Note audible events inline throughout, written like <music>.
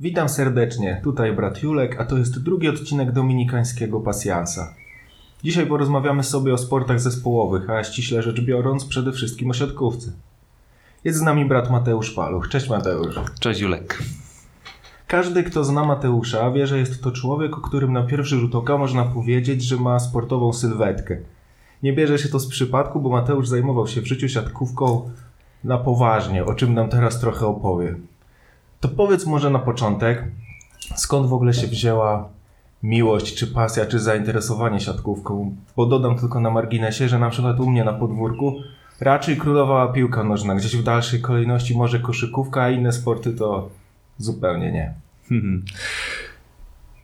Witam serdecznie, tutaj brat Julek, a to jest drugi odcinek dominikańskiego pasjansa. Dzisiaj porozmawiamy sobie o sportach zespołowych, a ściśle rzecz biorąc przede wszystkim o siatkówce. Jest z nami brat Mateusz Paluch. Cześć Mateusz. Cześć Julek. Każdy, kto zna Mateusza, wie, że jest to człowiek, o którym na pierwszy rzut oka można powiedzieć, że ma sportową sylwetkę. Nie bierze się to z przypadku, bo Mateusz zajmował się w życiu siatkówką na poważnie, o czym nam teraz trochę opowie. To powiedz może na początek, skąd w ogóle się wzięła miłość, czy pasja, czy zainteresowanie siatkówką? Bo dodam tylko na marginesie, że na przykład u mnie na podwórku raczej królowała piłka nożna, gdzieś w dalszej kolejności może koszykówka, a inne sporty to zupełnie nie.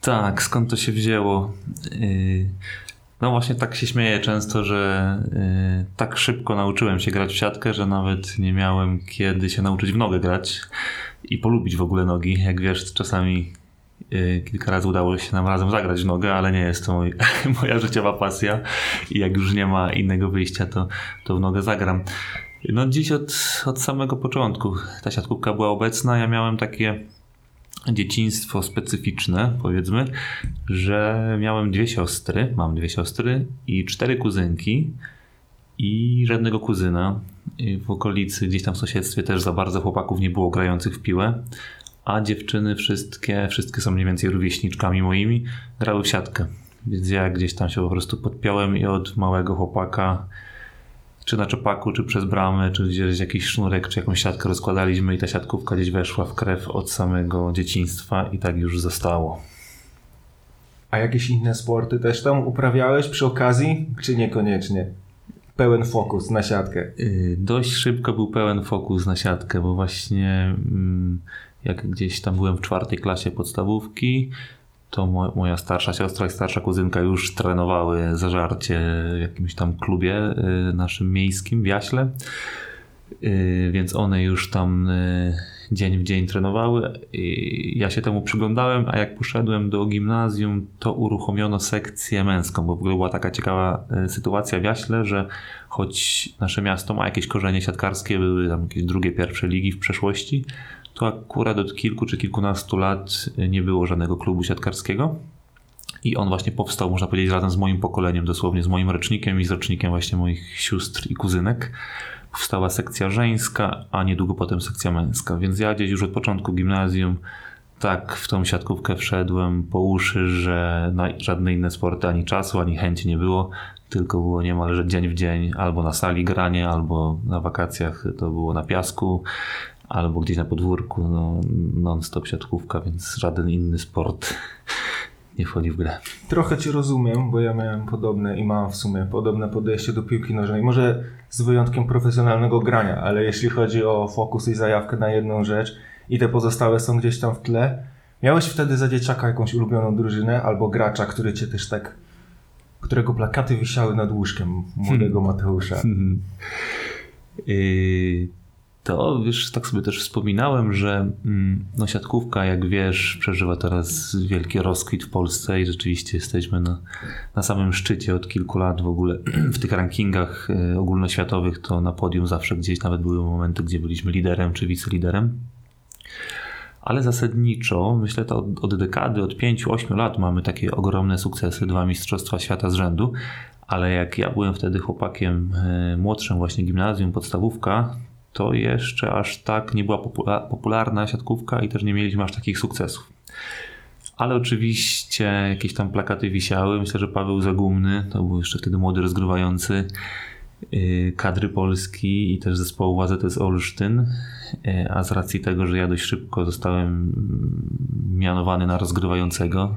Tak, skąd to się wzięło? Yy, no właśnie tak się śmieję często, że yy, tak szybko nauczyłem się grać w siatkę, że nawet nie miałem kiedy się nauczyć w nogę grać i polubić w ogóle nogi. Jak wiesz, czasami yy, kilka razy udało się nam razem zagrać w nogę, ale nie jest to mój, <laughs> moja życiowa pasja i jak już nie ma innego wyjścia, to, to w nogę zagram. No dziś od, od samego początku ta siatkówka była obecna. Ja miałem takie dzieciństwo specyficzne, powiedzmy, że miałem dwie siostry, mam dwie siostry i cztery kuzynki i żadnego kuzyna. W okolicy, gdzieś tam w sąsiedztwie też za bardzo chłopaków nie było grających w piłę, a dziewczyny wszystkie, wszystkie są mniej więcej rówieśniczkami moimi, grały w siatkę. Więc ja gdzieś tam się po prostu podpiąłem i od małego chłopaka czy na czepaku, czy przez bramę, czy gdzieś jakiś sznurek, czy jakąś siatkę rozkładaliśmy i ta siatkówka gdzieś weszła w krew od samego dzieciństwa i tak już zostało. A jakieś inne sporty też tam uprawiałeś przy okazji, czy niekoniecznie? Pełen fokus na siatkę. Yy, dość szybko był pełen fokus na siatkę, bo właśnie mm, jak gdzieś tam byłem w czwartej klasie podstawówki, to mo moja starsza siostra i starsza kuzynka już trenowały zażarcie w jakimś tam klubie y, naszym miejskim w Jaśle. Y, więc one już tam y, dzień w dzień trenowały. I ja się temu przyglądałem, a jak poszedłem do gimnazjum, to uruchomiono sekcję męską, bo w ogóle była taka ciekawa sytuacja w Jaśle, że choć nasze miasto ma jakieś korzenie siatkarskie, były tam jakieś drugie, pierwsze ligi w przeszłości, to akurat od kilku czy kilkunastu lat nie było żadnego klubu siatkarskiego. I on właśnie powstał, można powiedzieć, razem z moim pokoleniem, dosłownie z moim rocznikiem i z rocznikiem właśnie moich sióstr i kuzynek. Powstała sekcja żeńska, a niedługo potem sekcja męska. Więc ja gdzieś już od początku gimnazjum tak w tą siatkówkę wszedłem po uszy, że na żadne inne sporty ani czasu, ani chęci nie było, tylko było niemalże dzień w dzień albo na sali granie, albo na wakacjach to było na piasku, albo gdzieś na podwórku, no, non-stop siatkówka, więc żaden inny sport nie wchodzi w grę. Trochę Cię rozumiem, bo ja miałem podobne i mam w sumie podobne podejście do piłki nożnej. Może z wyjątkiem profesjonalnego grania, ale jeśli chodzi o fokus i zajawkę na jedną rzecz i te pozostałe są gdzieś tam w tle. Miałeś wtedy za dzieciaka jakąś ulubioną drużynę albo gracza, który Cię też tak, którego plakaty wisiały nad łóżkiem młodego hmm. Mateusza? Hmm. Yy, to wiesz, tak sobie też wspominałem, że mm, no, siatkówka, jak wiesz, przeżywa teraz wielki rozkwit w Polsce i rzeczywiście jesteśmy na, na samym szczycie od kilku lat w ogóle <clears throat> w tych rankingach y, ogólnoświatowych. To na podium zawsze gdzieś nawet były momenty, gdzie byliśmy liderem czy wiceliderem. Ale zasadniczo, myślę, to od, od dekady, od 5-8 lat mamy takie ogromne sukcesy, dwa Mistrzostwa Świata z rzędu. Ale jak ja byłem wtedy chłopakiem y, młodszym, właśnie gimnazjum, podstawówka, to jeszcze aż tak nie była popularna siatkówka i też nie mieliśmy aż takich sukcesów. Ale oczywiście jakieś tam plakaty wisiały. Myślę, że Paweł Zagumny to był jeszcze wtedy młody rozgrywający y, kadry Polski i też zespołu AZS Olsztyn. Y, a z racji tego, że ja dość szybko zostałem mianowany na rozgrywającego,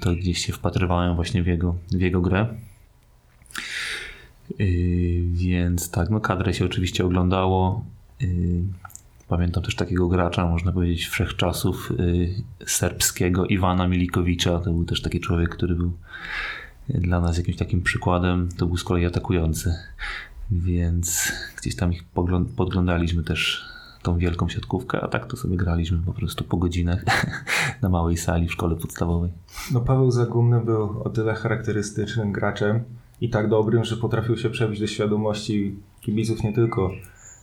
to gdzieś się wpatrywałem właśnie w jego, w jego grę. Yy, więc tak, no kadrę się oczywiście oglądało. Yy, pamiętam też takiego gracza, można powiedzieć, wszechczasów yy, serbskiego, Iwana Milikowicza. To był też taki człowiek, który był dla nas jakimś takim przykładem. To był z kolei atakujący. Więc gdzieś tam ich podglądaliśmy też tą wielką siatkówkę, a tak to sobie graliśmy po prostu po godzinach <laughs> na małej sali w szkole podstawowej. No Paweł Zagumny był o tyle charakterystycznym graczem, i tak dobrym, że potrafił się przebić do świadomości kibiców nie tylko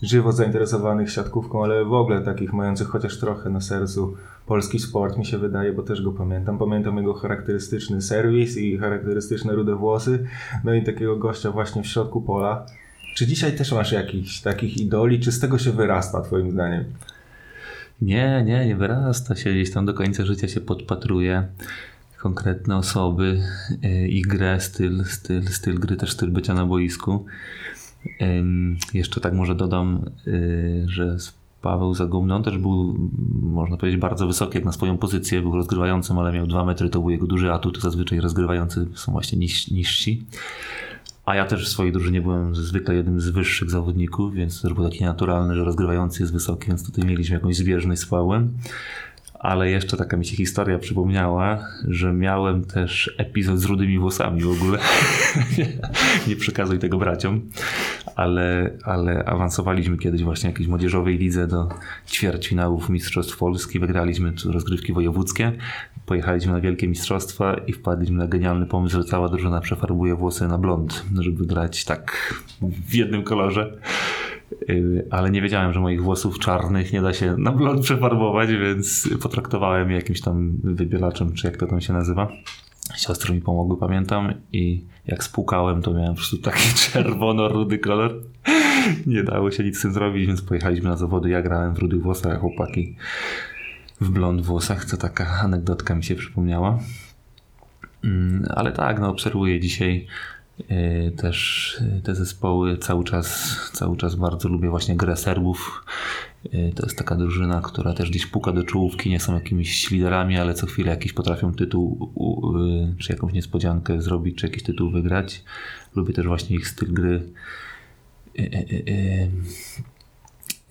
żywo zainteresowanych siatkówką, ale w ogóle takich mających chociaż trochę na sercu polski sport, mi się wydaje, bo też go pamiętam. Pamiętam jego charakterystyczny serwis i charakterystyczne rude włosy, no i takiego gościa właśnie w środku pola. Czy dzisiaj też masz jakichś takich idoli, czy z tego się wyrasta, twoim zdaniem? Nie, nie, nie wyrasta się. Gdzieś tam do końca życia się podpatruje konkretne osoby, e, ich grę, styl, styl, styl gry, też styl bycia na boisku. Jeszcze tak może dodam, e, że Paweł Zagumny, on też był, można powiedzieć, bardzo wysoki jak na swoją pozycję, był rozgrywającym, ale miał dwa metry, to był jego duży atut, zazwyczaj rozgrywający są właśnie niż, niżsi. A ja też w swojej drużynie byłem zwykle jednym z wyższych zawodników, więc też było takie naturalne, że rozgrywający jest wysoki, więc tutaj mieliśmy jakąś zbieżność z Pawłem ale jeszcze taka mi się historia przypomniała, że miałem też epizod z rudymi włosami w ogóle. <laughs> nie przekazuj tego braciom, ale, ale awansowaliśmy kiedyś właśnie jakiejś młodzieżowej lidze do ćwierćfinałów Mistrzostw Polski, wygraliśmy rozgrywki wojewódzkie, pojechaliśmy na wielkie mistrzostwa i wpadliśmy na genialny pomysł, że cała drużyna przefarbuje włosy na blond, żeby grać tak w jednym kolorze. Y, ale nie wiedziałem, że moich włosów czarnych nie da się na blond przefarbować, więc potraktowałem je jakimś tam wybielaczem, czy jak to tam się nazywa. Siostry mi pomogły, pamiętam, i jak spłukałem, to miałem po prostu taki <laughs> czerwono-rudy kolor. Nie dało się nic z tym zrobić, więc pojechaliśmy na zawody. Ja grałem w rudych włosach, chłopaki w blond włosach. To taka anegdotka mi się przypomniała. Mm, ale tak, no obserwuję dzisiaj też e, te zespoły cały czas, cały czas bardzo lubię właśnie grę Serbów. E, to jest taka drużyna, która też gdzieś puka do czołówki, nie są jakimiś liderami, ale co chwilę jakiś potrafią tytuł, czy jakąś niespodziankę zrobić, czy jakiś tytuł wygrać. Lubię też właśnie ich styl gry.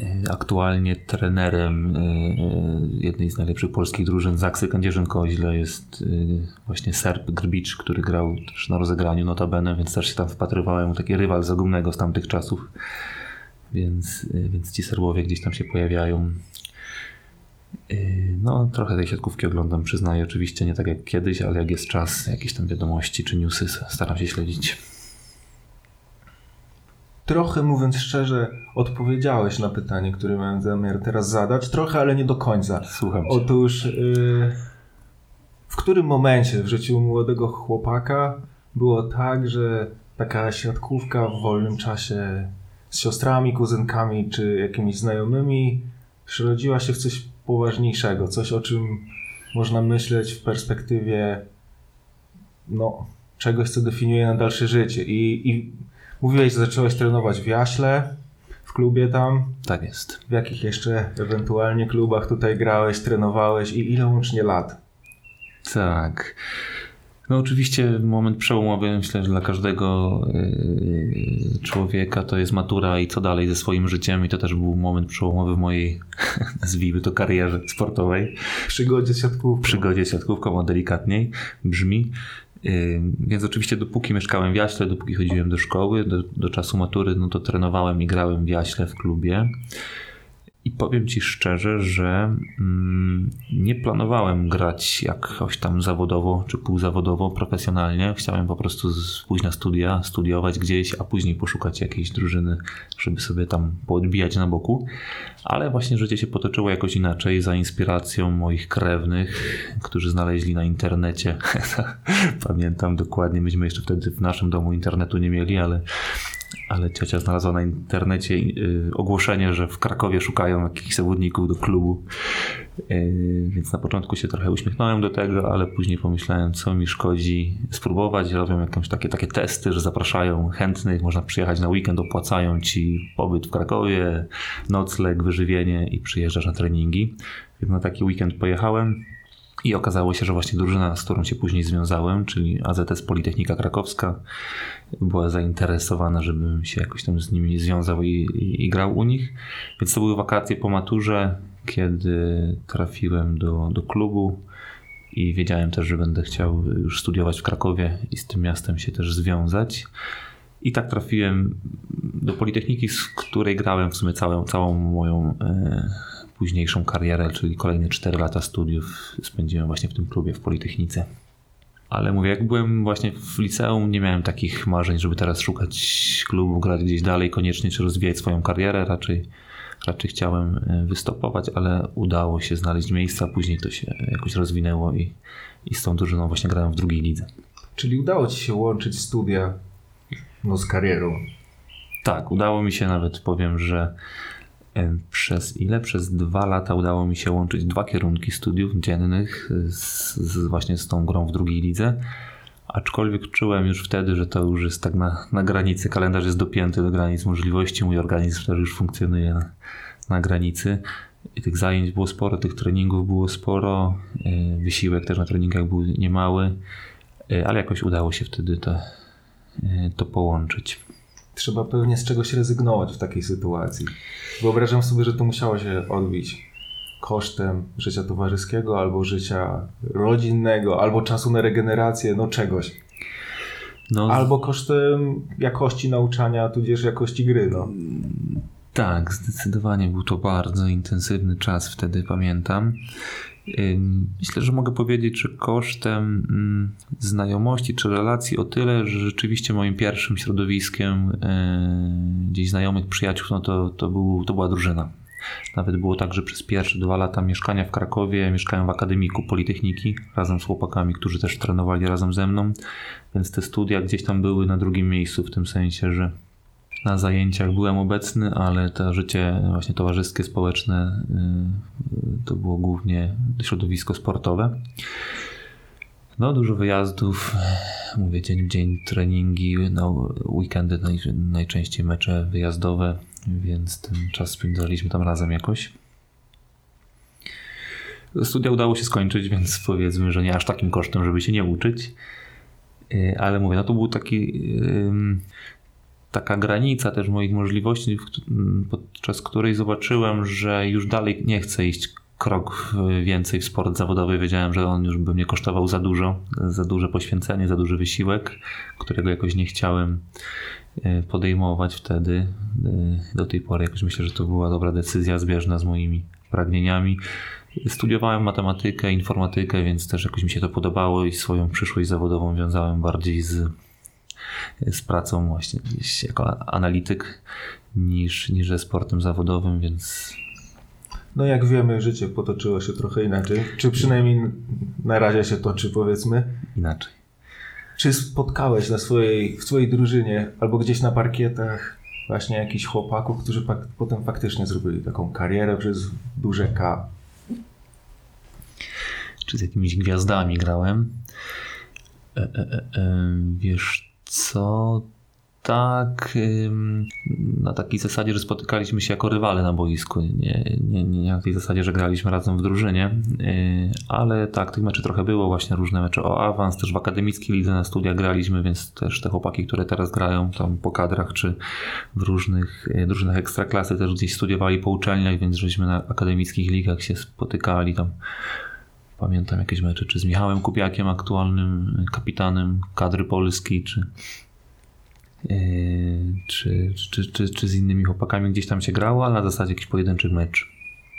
E, aktualnie trenerem e, e, jednej z najlepszych polskich drużyn Zaksy Kędzierzyn-Koźle jest właśnie Serb Grbicz, który grał też na rozegraniu notabene, więc też się tam wpatrywałem, taki rywal zagumnego z tamtych czasów, więc, więc ci Serbowie gdzieś tam się pojawiają. No, trochę tej siatkówki oglądam, przyznaję, oczywiście nie tak jak kiedyś, ale jak jest czas, jakieś tam wiadomości czy newsy staram się śledzić trochę, mówiąc szczerze, odpowiedziałeś na pytanie, które miałem zamiar teraz zadać. Trochę, ale nie do końca. Słucham. Cię. Otóż, yy, w którym momencie w życiu młodego chłopaka było tak, że taka siatkówka w wolnym czasie z siostrami, kuzynkami czy jakimiś znajomymi przerodziła się w coś poważniejszego, coś o czym można myśleć w perspektywie no, czegoś, co definiuje na dalsze życie. I, i Mówiłeś, że zacząłeś trenować w Jaśle, w klubie tam. Tak jest. W jakich jeszcze ewentualnie klubach tutaj grałeś, trenowałeś i ile łącznie lat? Tak. No oczywiście moment przełomowy, myślę, że dla każdego yy, człowieka to jest matura i co dalej ze swoim życiem i to też był moment przełomowy w mojej, <laughs> nazwijmy to, karierze sportowej. Przygodzie siatkówką. Przygodzie siatkówką, a delikatniej brzmi. Więc oczywiście dopóki mieszkałem w Jaśle, dopóki chodziłem do szkoły, do, do czasu matury, no to trenowałem i grałem w Jaśle w klubie. I powiem Ci szczerze, że mm, nie planowałem grać jakoś tam zawodowo czy półzawodowo, profesjonalnie. Chciałem po prostu pójść na studia, studiować gdzieś, a później poszukać jakiejś drużyny, żeby sobie tam poodbijać na boku. Ale właśnie życie się potoczyło jakoś inaczej, za inspiracją moich krewnych, którzy znaleźli na internecie. <laughs> Pamiętam dokładnie, myśmy jeszcze wtedy w naszym domu internetu nie mieli, ale ale ciocia znalazła na internecie y, ogłoszenie, że w Krakowie szukają jakichś zawodników do klubu. Y, więc na początku się trochę uśmiechnąłem do tego, ale później pomyślałem, co mi szkodzi spróbować. Robią jakieś takie, takie testy, że zapraszają chętnych, można przyjechać na weekend, opłacają ci pobyt w Krakowie, nocleg, wyżywienie i przyjeżdżasz na treningi. Więc na taki weekend pojechałem. I okazało się, że właśnie drużyna, z którą się później związałem, czyli AZS Politechnika Krakowska, była zainteresowana, żebym się jakoś tam z nimi związał i, i, i grał u nich. Więc to były wakacje po maturze, kiedy trafiłem do, do klubu i wiedziałem też, że będę chciał już studiować w Krakowie i z tym miastem się też związać. I tak trafiłem do Politechniki, z której grałem w sumie całą, całą moją e, późniejszą karierę, czyli kolejne 4 lata studiów spędziłem właśnie w tym klubie w Politechnice. ale mówię, jak byłem właśnie w liceum, nie miałem takich marzeń, żeby teraz szukać klubu, grać gdzieś dalej koniecznie, czy rozwijać swoją karierę. Raczej, raczej chciałem e, wystopować, ale udało się znaleźć miejsca. Później to się jakoś rozwinęło i, i z tą drużyną właśnie grałem w drugiej lidze. Czyli udało ci się łączyć studia no, z karierą. Tak, udało mi się nawet, powiem, że przez ile? Przez dwa lata udało mi się łączyć dwa kierunki studiów dziennych z, z właśnie z tą grą w drugiej lidze. Aczkolwiek czułem już wtedy, że to już jest tak na, na granicy, kalendarz jest dopięty do granic możliwości, mój organizm też już funkcjonuje na, na granicy. I tych zajęć było sporo, tych treningów było sporo, e, wysiłek też na treningach był niemały, e, ale jakoś udało się wtedy to, e, to połączyć trzeba pewnie z czegoś rezygnować w takiej sytuacji. Wyobrażam sobie, że to musiało się odbić kosztem życia towarzyskiego, albo życia rodzinnego, albo czasu na regenerację, no czegoś. No, albo kosztem jakości nauczania, tudzież jakości gry. No. Tak, zdecydowanie był to bardzo intensywny czas, wtedy pamiętam. Myślę, że mogę powiedzieć, że kosztem mm, znajomości czy relacji o tyle, że rzeczywiście moim pierwszym środowiskiem e, gdzieś znajomych, przyjaciół, no to, to, był, to była drużyna. Nawet było tak, że przez pierwsze dwa lata mieszkania w Krakowie mieszkałem w Akademiku Politechniki razem z chłopakami, którzy też trenowali razem ze mną, więc te studia gdzieś tam były na drugim miejscu w tym sensie, że na zajęciach byłem obecny, ale to życie właśnie towarzyskie, społeczne y, to było głównie środowisko sportowe. No, dużo wyjazdów, mówię, dzień w dzień treningi, no, weekendy naj, najczęściej mecze wyjazdowe, więc ten czas spędzaliśmy tam razem jakoś. Studia udało się skończyć, więc powiedzmy, że nie aż takim kosztem, żeby się nie uczyć. Y, ale mówię, no to był taki taka granica też moich możliwości, podczas której zobaczyłem, że już dalej nie chcę iść krok więcej w sport zawodowy. Wiedziałem, że on już by mnie kosztował za dużo, za duże poświęcenie, za duży wysiłek, którego jakoś nie chciałem e, podejmować wtedy. E, do tej pory jakoś myślę, że to była dobra decyzja zbieżna z moimi pragnieniami. Studiowałem matematykę, informatykę, więc też jakoś mi się to podobało i swoją przyszłość zawodową wiązałem bardziej z z pracą właśnie gdzieś jako analityk niż, niż ze sportem zawodowym, więc no jak wiemy, życie potoczyło się trochę inaczej. Czy przynajmniej na razie się toczy, powiedzmy. Inaczej. Czy spotkałeś na swojej, w swojej drużynie albo gdzieś na parkietach właśnie jakichś chłopaków, którzy pak, potem faktycznie zrobili taką karierę przez duże K? Czy z jakimiś gwiazdami grałem? E, e, e, e wiesz co tak na takiej zasadzie, że spotykaliśmy się jako rywale na boisku. Nie, nie, nie na tej zasadzie, że graliśmy razem w drużynie, y, ale tak, tych meczy trochę było, właśnie różne mecze o awans, też w akademickiej lidze na studia graliśmy, więc też te chłopaki, które teraz grają tam po kadrach, czy w różnych y, drużynach ekstraklasy też gdzieś studiowali po uczelniach, więc żeśmy na akademickich ligach się spotykali tam Pamiętam jakieś mecze, czy z Michałem Kupiakiem, aktualnym kapitanem kadry Polski, czy, czy, czy, czy, czy, z innymi chłopakami gdzieś tam się grało, ale na zasadzie jakiś pojedynczy mecz.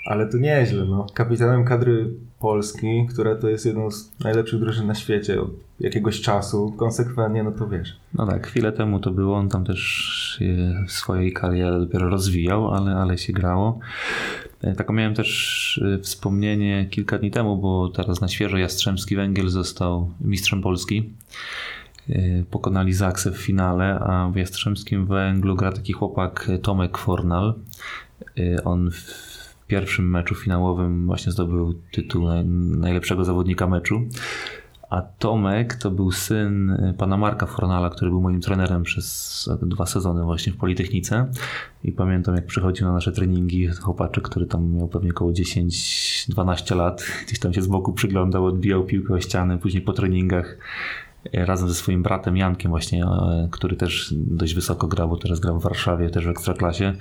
Ale to nieźle, no. Kapitanem kadry Polski, która to jest jedną z najlepszych drużyn na świecie od jakiegoś czasu, konsekwentnie, no to wiesz. No tak, chwilę temu to było, on tam też w swojej karierze dopiero rozwijał, ale, ale się grało. E, taką miałem też e, wspomnienie kilka dni temu, bo teraz na świeżo Jastrzębski Węgiel został mistrzem Polski. E, pokonali Zaksę w finale, a w Jastrzębskim Węglu gra taki chłopak Tomek Fornal. On w pierwszym meczu finałowym właśnie zdobył tytuł najlepszego zawodnika meczu. A Tomek to był syn y, pana Marka Fornala, który był moim trenerem przez dwa sezony właśnie w Politechnice. I pamiętam, jak przychodził na nasze treningi chłopaczek, który tam miał pewnie około 10-12 lat. <laughs> Gdzieś tam się z boku przyglądał, odbijał piłkę o ściany. Później po treningach y, razem ze swoim bratem Jankiem właśnie, y, który też dość wysoko grał, bo teraz gra w Warszawie, też w Ekstraklasie e,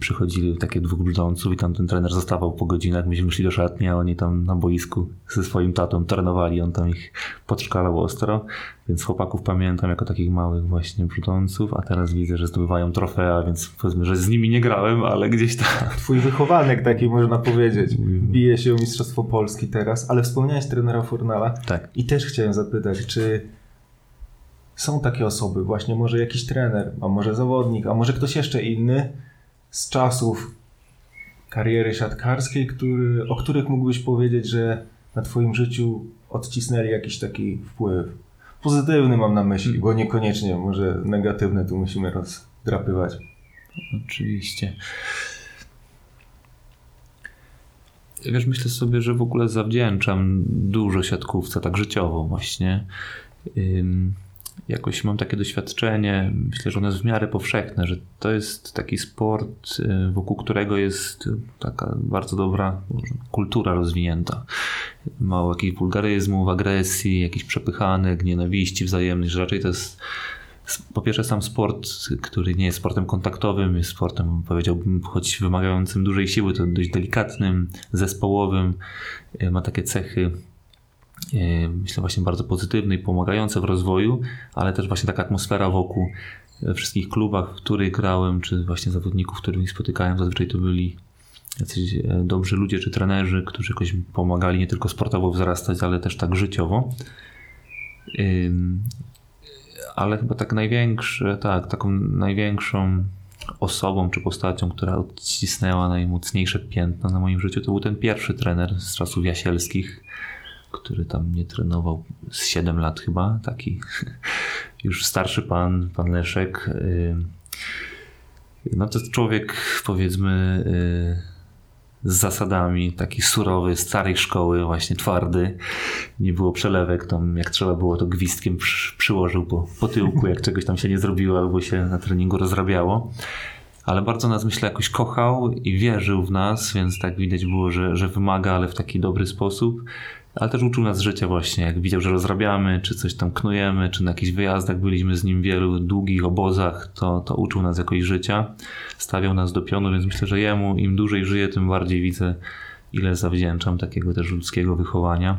przychodzili takie dwóch brudząców i tam ten trener zostawał po godzinach, myśmy szli do szatni, a oni tam na boisku ze swoim tatą trenowali, on tam ich podszkalał ostro, więc chłopaków pamiętam jako takich małych właśnie brudząców, a teraz widzę, że zdobywają trofea, więc powiedzmy, że z nimi nie grałem, ale gdzieś tam... <laughs> Twój wychowanek taki można powiedzieć, bije się o Mistrzostwo Polski teraz, ale wspomniałeś trenera Fornala Tak. i też chciałem zapytać, czy są takie osoby, właśnie może jakiś trener, a może zawodnik, a może ktoś jeszcze inny z czasów kariery siatkarskiej, który, o których mógłbyś powiedzieć, że na Twoim życiu odcisnęli jakiś taki wpływ. Pozytywny mam na myśli, bo niekoniecznie może negatywne tu musimy rozdrapywać. Oczywiście. Wiesz, myślę sobie, że w ogóle zawdzięczam dużo siatkówce, tak życiowo właśnie. Jakoś mam takie doświadczenie, myślę, że ono jest w miarę powszechne, że to jest taki sport, y, wokół którego jest taka bardzo dobra kultura rozwinięta. Mało jakichś wulgaryzmów, agresji, jakichś przepychanek, nienawiści wzajemnych, że raczej to jest po pierwsze sam sport, który nie jest sportem kontaktowym, jest sportem powiedziałbym, choć wymagającym dużej siły, to dość delikatnym, zespołowym, y, ma takie cechy myślę właśnie bardzo pozytywne i pomagające w rozwoju, ale też właśnie taka atmosfera wokół we wszystkich klubach, w których grałem, czy właśnie zawodników, których spotykałem, zazwyczaj to byli jacyś e, dobrzy ludzie czy trenerzy, którzy jakoś pomagali nie tylko sportowo wzrastać, ale też tak życiowo. Ale chyba tak największe, tak, taką największą osobą czy postacią, która odcisnęła najmocniejsze piętno na moim życiu, to był ten pierwszy trener z czasów jasielskich, który tam mnie trenował z 7 lat chyba, taki <laughs> już starszy pan, pan Leszek. No to jest człowiek powiedzmy z zasadami, taki surowy, starej szkoły, właśnie twardy. Nie było przelewek, tam jak trzeba było, to gwizdkiem przy, przyłożył po, po tyłku, jak czegoś tam się nie zrobiło albo się na treningu rozrabiało. Ale bardzo nas, myślę, jakoś kochał i wierzył w nas, więc tak widać było, że, że wymaga, ale w taki dobry sposób. Ale też uczył nas życia właśnie, jak widział, że rozrabiamy, czy coś tam knujemy, czy na jakichś wyjazdach byliśmy z nim w wielu długich obozach, to, to uczył nas jakoś życia, stawiał nas do pionu, więc myślę, że jemu im dłużej żyję, tym bardziej widzę, ile zawdzięczam takiego też ludzkiego wychowania.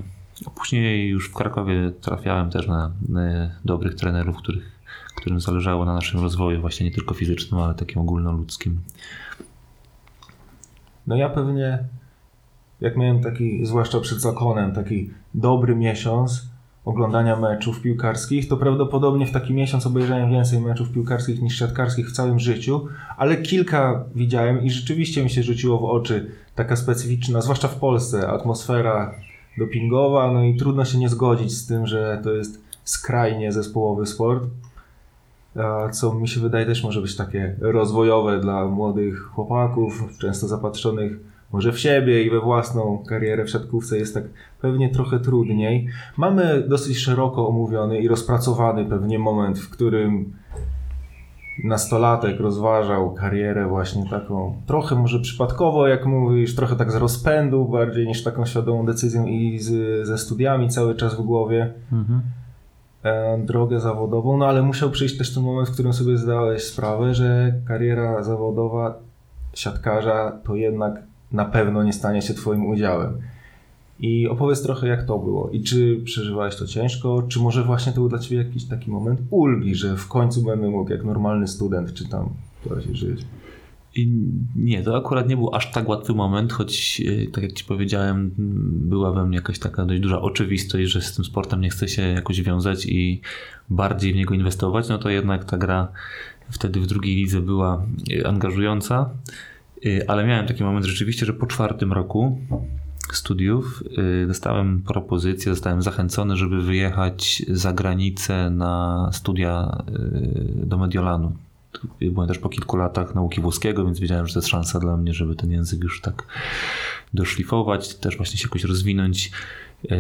Później już w Krakowie trafiałem też na, na dobrych trenerów, których, którym zależało na naszym rozwoju, właśnie nie tylko fizycznym, ale takim ogólnoludzkim. No ja pewnie jak miałem taki, zwłaszcza przed zakonem, taki dobry miesiąc oglądania meczów piłkarskich, to prawdopodobnie w taki miesiąc obejrzałem więcej meczów piłkarskich niż siatkarskich w całym życiu, ale kilka widziałem i rzeczywiście mi się rzuciło w oczy taka specyficzna, zwłaszcza w Polsce, atmosfera dopingowa, no i trudno się nie zgodzić z tym, że to jest skrajnie zespołowy sport, co mi się wydaje też może być takie rozwojowe dla młodych chłopaków, często zapatrzonych może w siebie i we własną karierę w siatkówce jest tak pewnie trochę trudniej. Mamy dosyć szeroko omówiony i rozpracowany pewnie moment, w którym nastolatek rozważał karierę właśnie taką trochę może przypadkowo, jak mówisz, trochę tak z rozpędu bardziej niż taką świadomą decyzją i z, ze studiami cały czas w głowie. Mhm. E, drogę zawodową, no ale musiał przyjść też ten moment, w którym sobie zdałeś sprawę, że kariera zawodowa siatkarza to jednak na pewno nie stanie się Twoim udziałem. I opowiedz trochę, jak to było i czy przeżywałeś to ciężko, czy może właśnie to był dla Ciebie jakiś taki moment ulgi, że w końcu będę mógł jak normalny student, czy tam się żyć. Nie, to akurat nie był aż tak łatwy moment, choć e, tak jak Ci powiedziałem, była we mnie jakaś taka dość duża oczywistość, że z tym sportem nie chcę się jakoś wiązać i bardziej w niego inwestować, no to jednak ta gra wtedy w drugiej lidze była e, angażująca. Y, ale miałem taki moment rzeczywiście, że po czwartym roku studiów y, dostałem propozycję, zostałem zachęcony, żeby wyjechać za granicę na studia y, do Mediolanu. Byłem też po kilku latach nauki włoskiego, więc wiedziałem, że to jest szansa dla mnie, żeby ten język już tak doszlifować, też właśnie się jakoś rozwinąć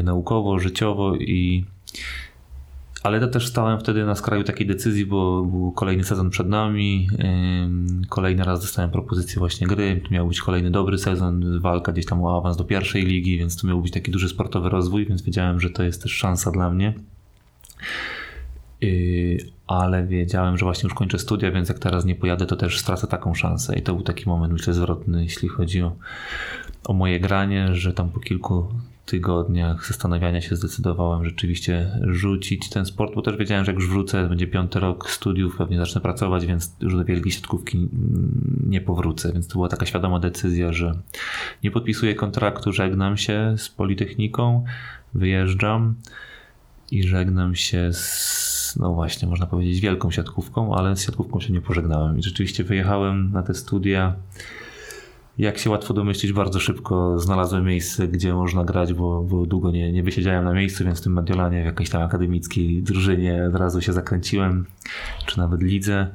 naukowo, życiowo i ale to też stałem wtedy na skraju takiej decyzji, bo był kolejny sezon przed nami. Kolejny raz dostałem propozycję właśnie gry. To miał być kolejny dobry sezon, walka gdzieś tam o awans do pierwszej ligi, więc to miał być taki duży sportowy rozwój, więc wiedziałem, że to jest też szansa dla mnie. Yy, ale wiedziałem, że właśnie już kończę studia, więc jak teraz nie pojadę, to też stracę taką szansę. I to był taki moment, myślę, zwrotny, jeśli chodzi o, o moje granie, że tam po kilku tygodniach zastanawiania się zdecydowałem rzeczywiście rzucić ten sport, bo też wiedziałem, że jak już wrócę, będzie piąty rok studiów, pewnie zacznę pracować, więc już do wielkiej siatkówki nie powrócę, więc to była taka świadoma decyzja, że nie podpisuję kontraktu, żegnam się z Politechniką, wyjeżdżam i żegnam się z, no właśnie, można powiedzieć wielką siatkówką, ale z siatkówką się nie pożegnałem. I rzeczywiście wyjechałem na te studia jak się łatwo domyślić, bardzo szybko znalazłem miejsce, gdzie można grać, bo, bo długo nie, nie wysiedziałem na miejscu, więc w tym Mediolanie, w jakiejś tam akademickiej drużynie od razu się zakręciłem, czy nawet lidze.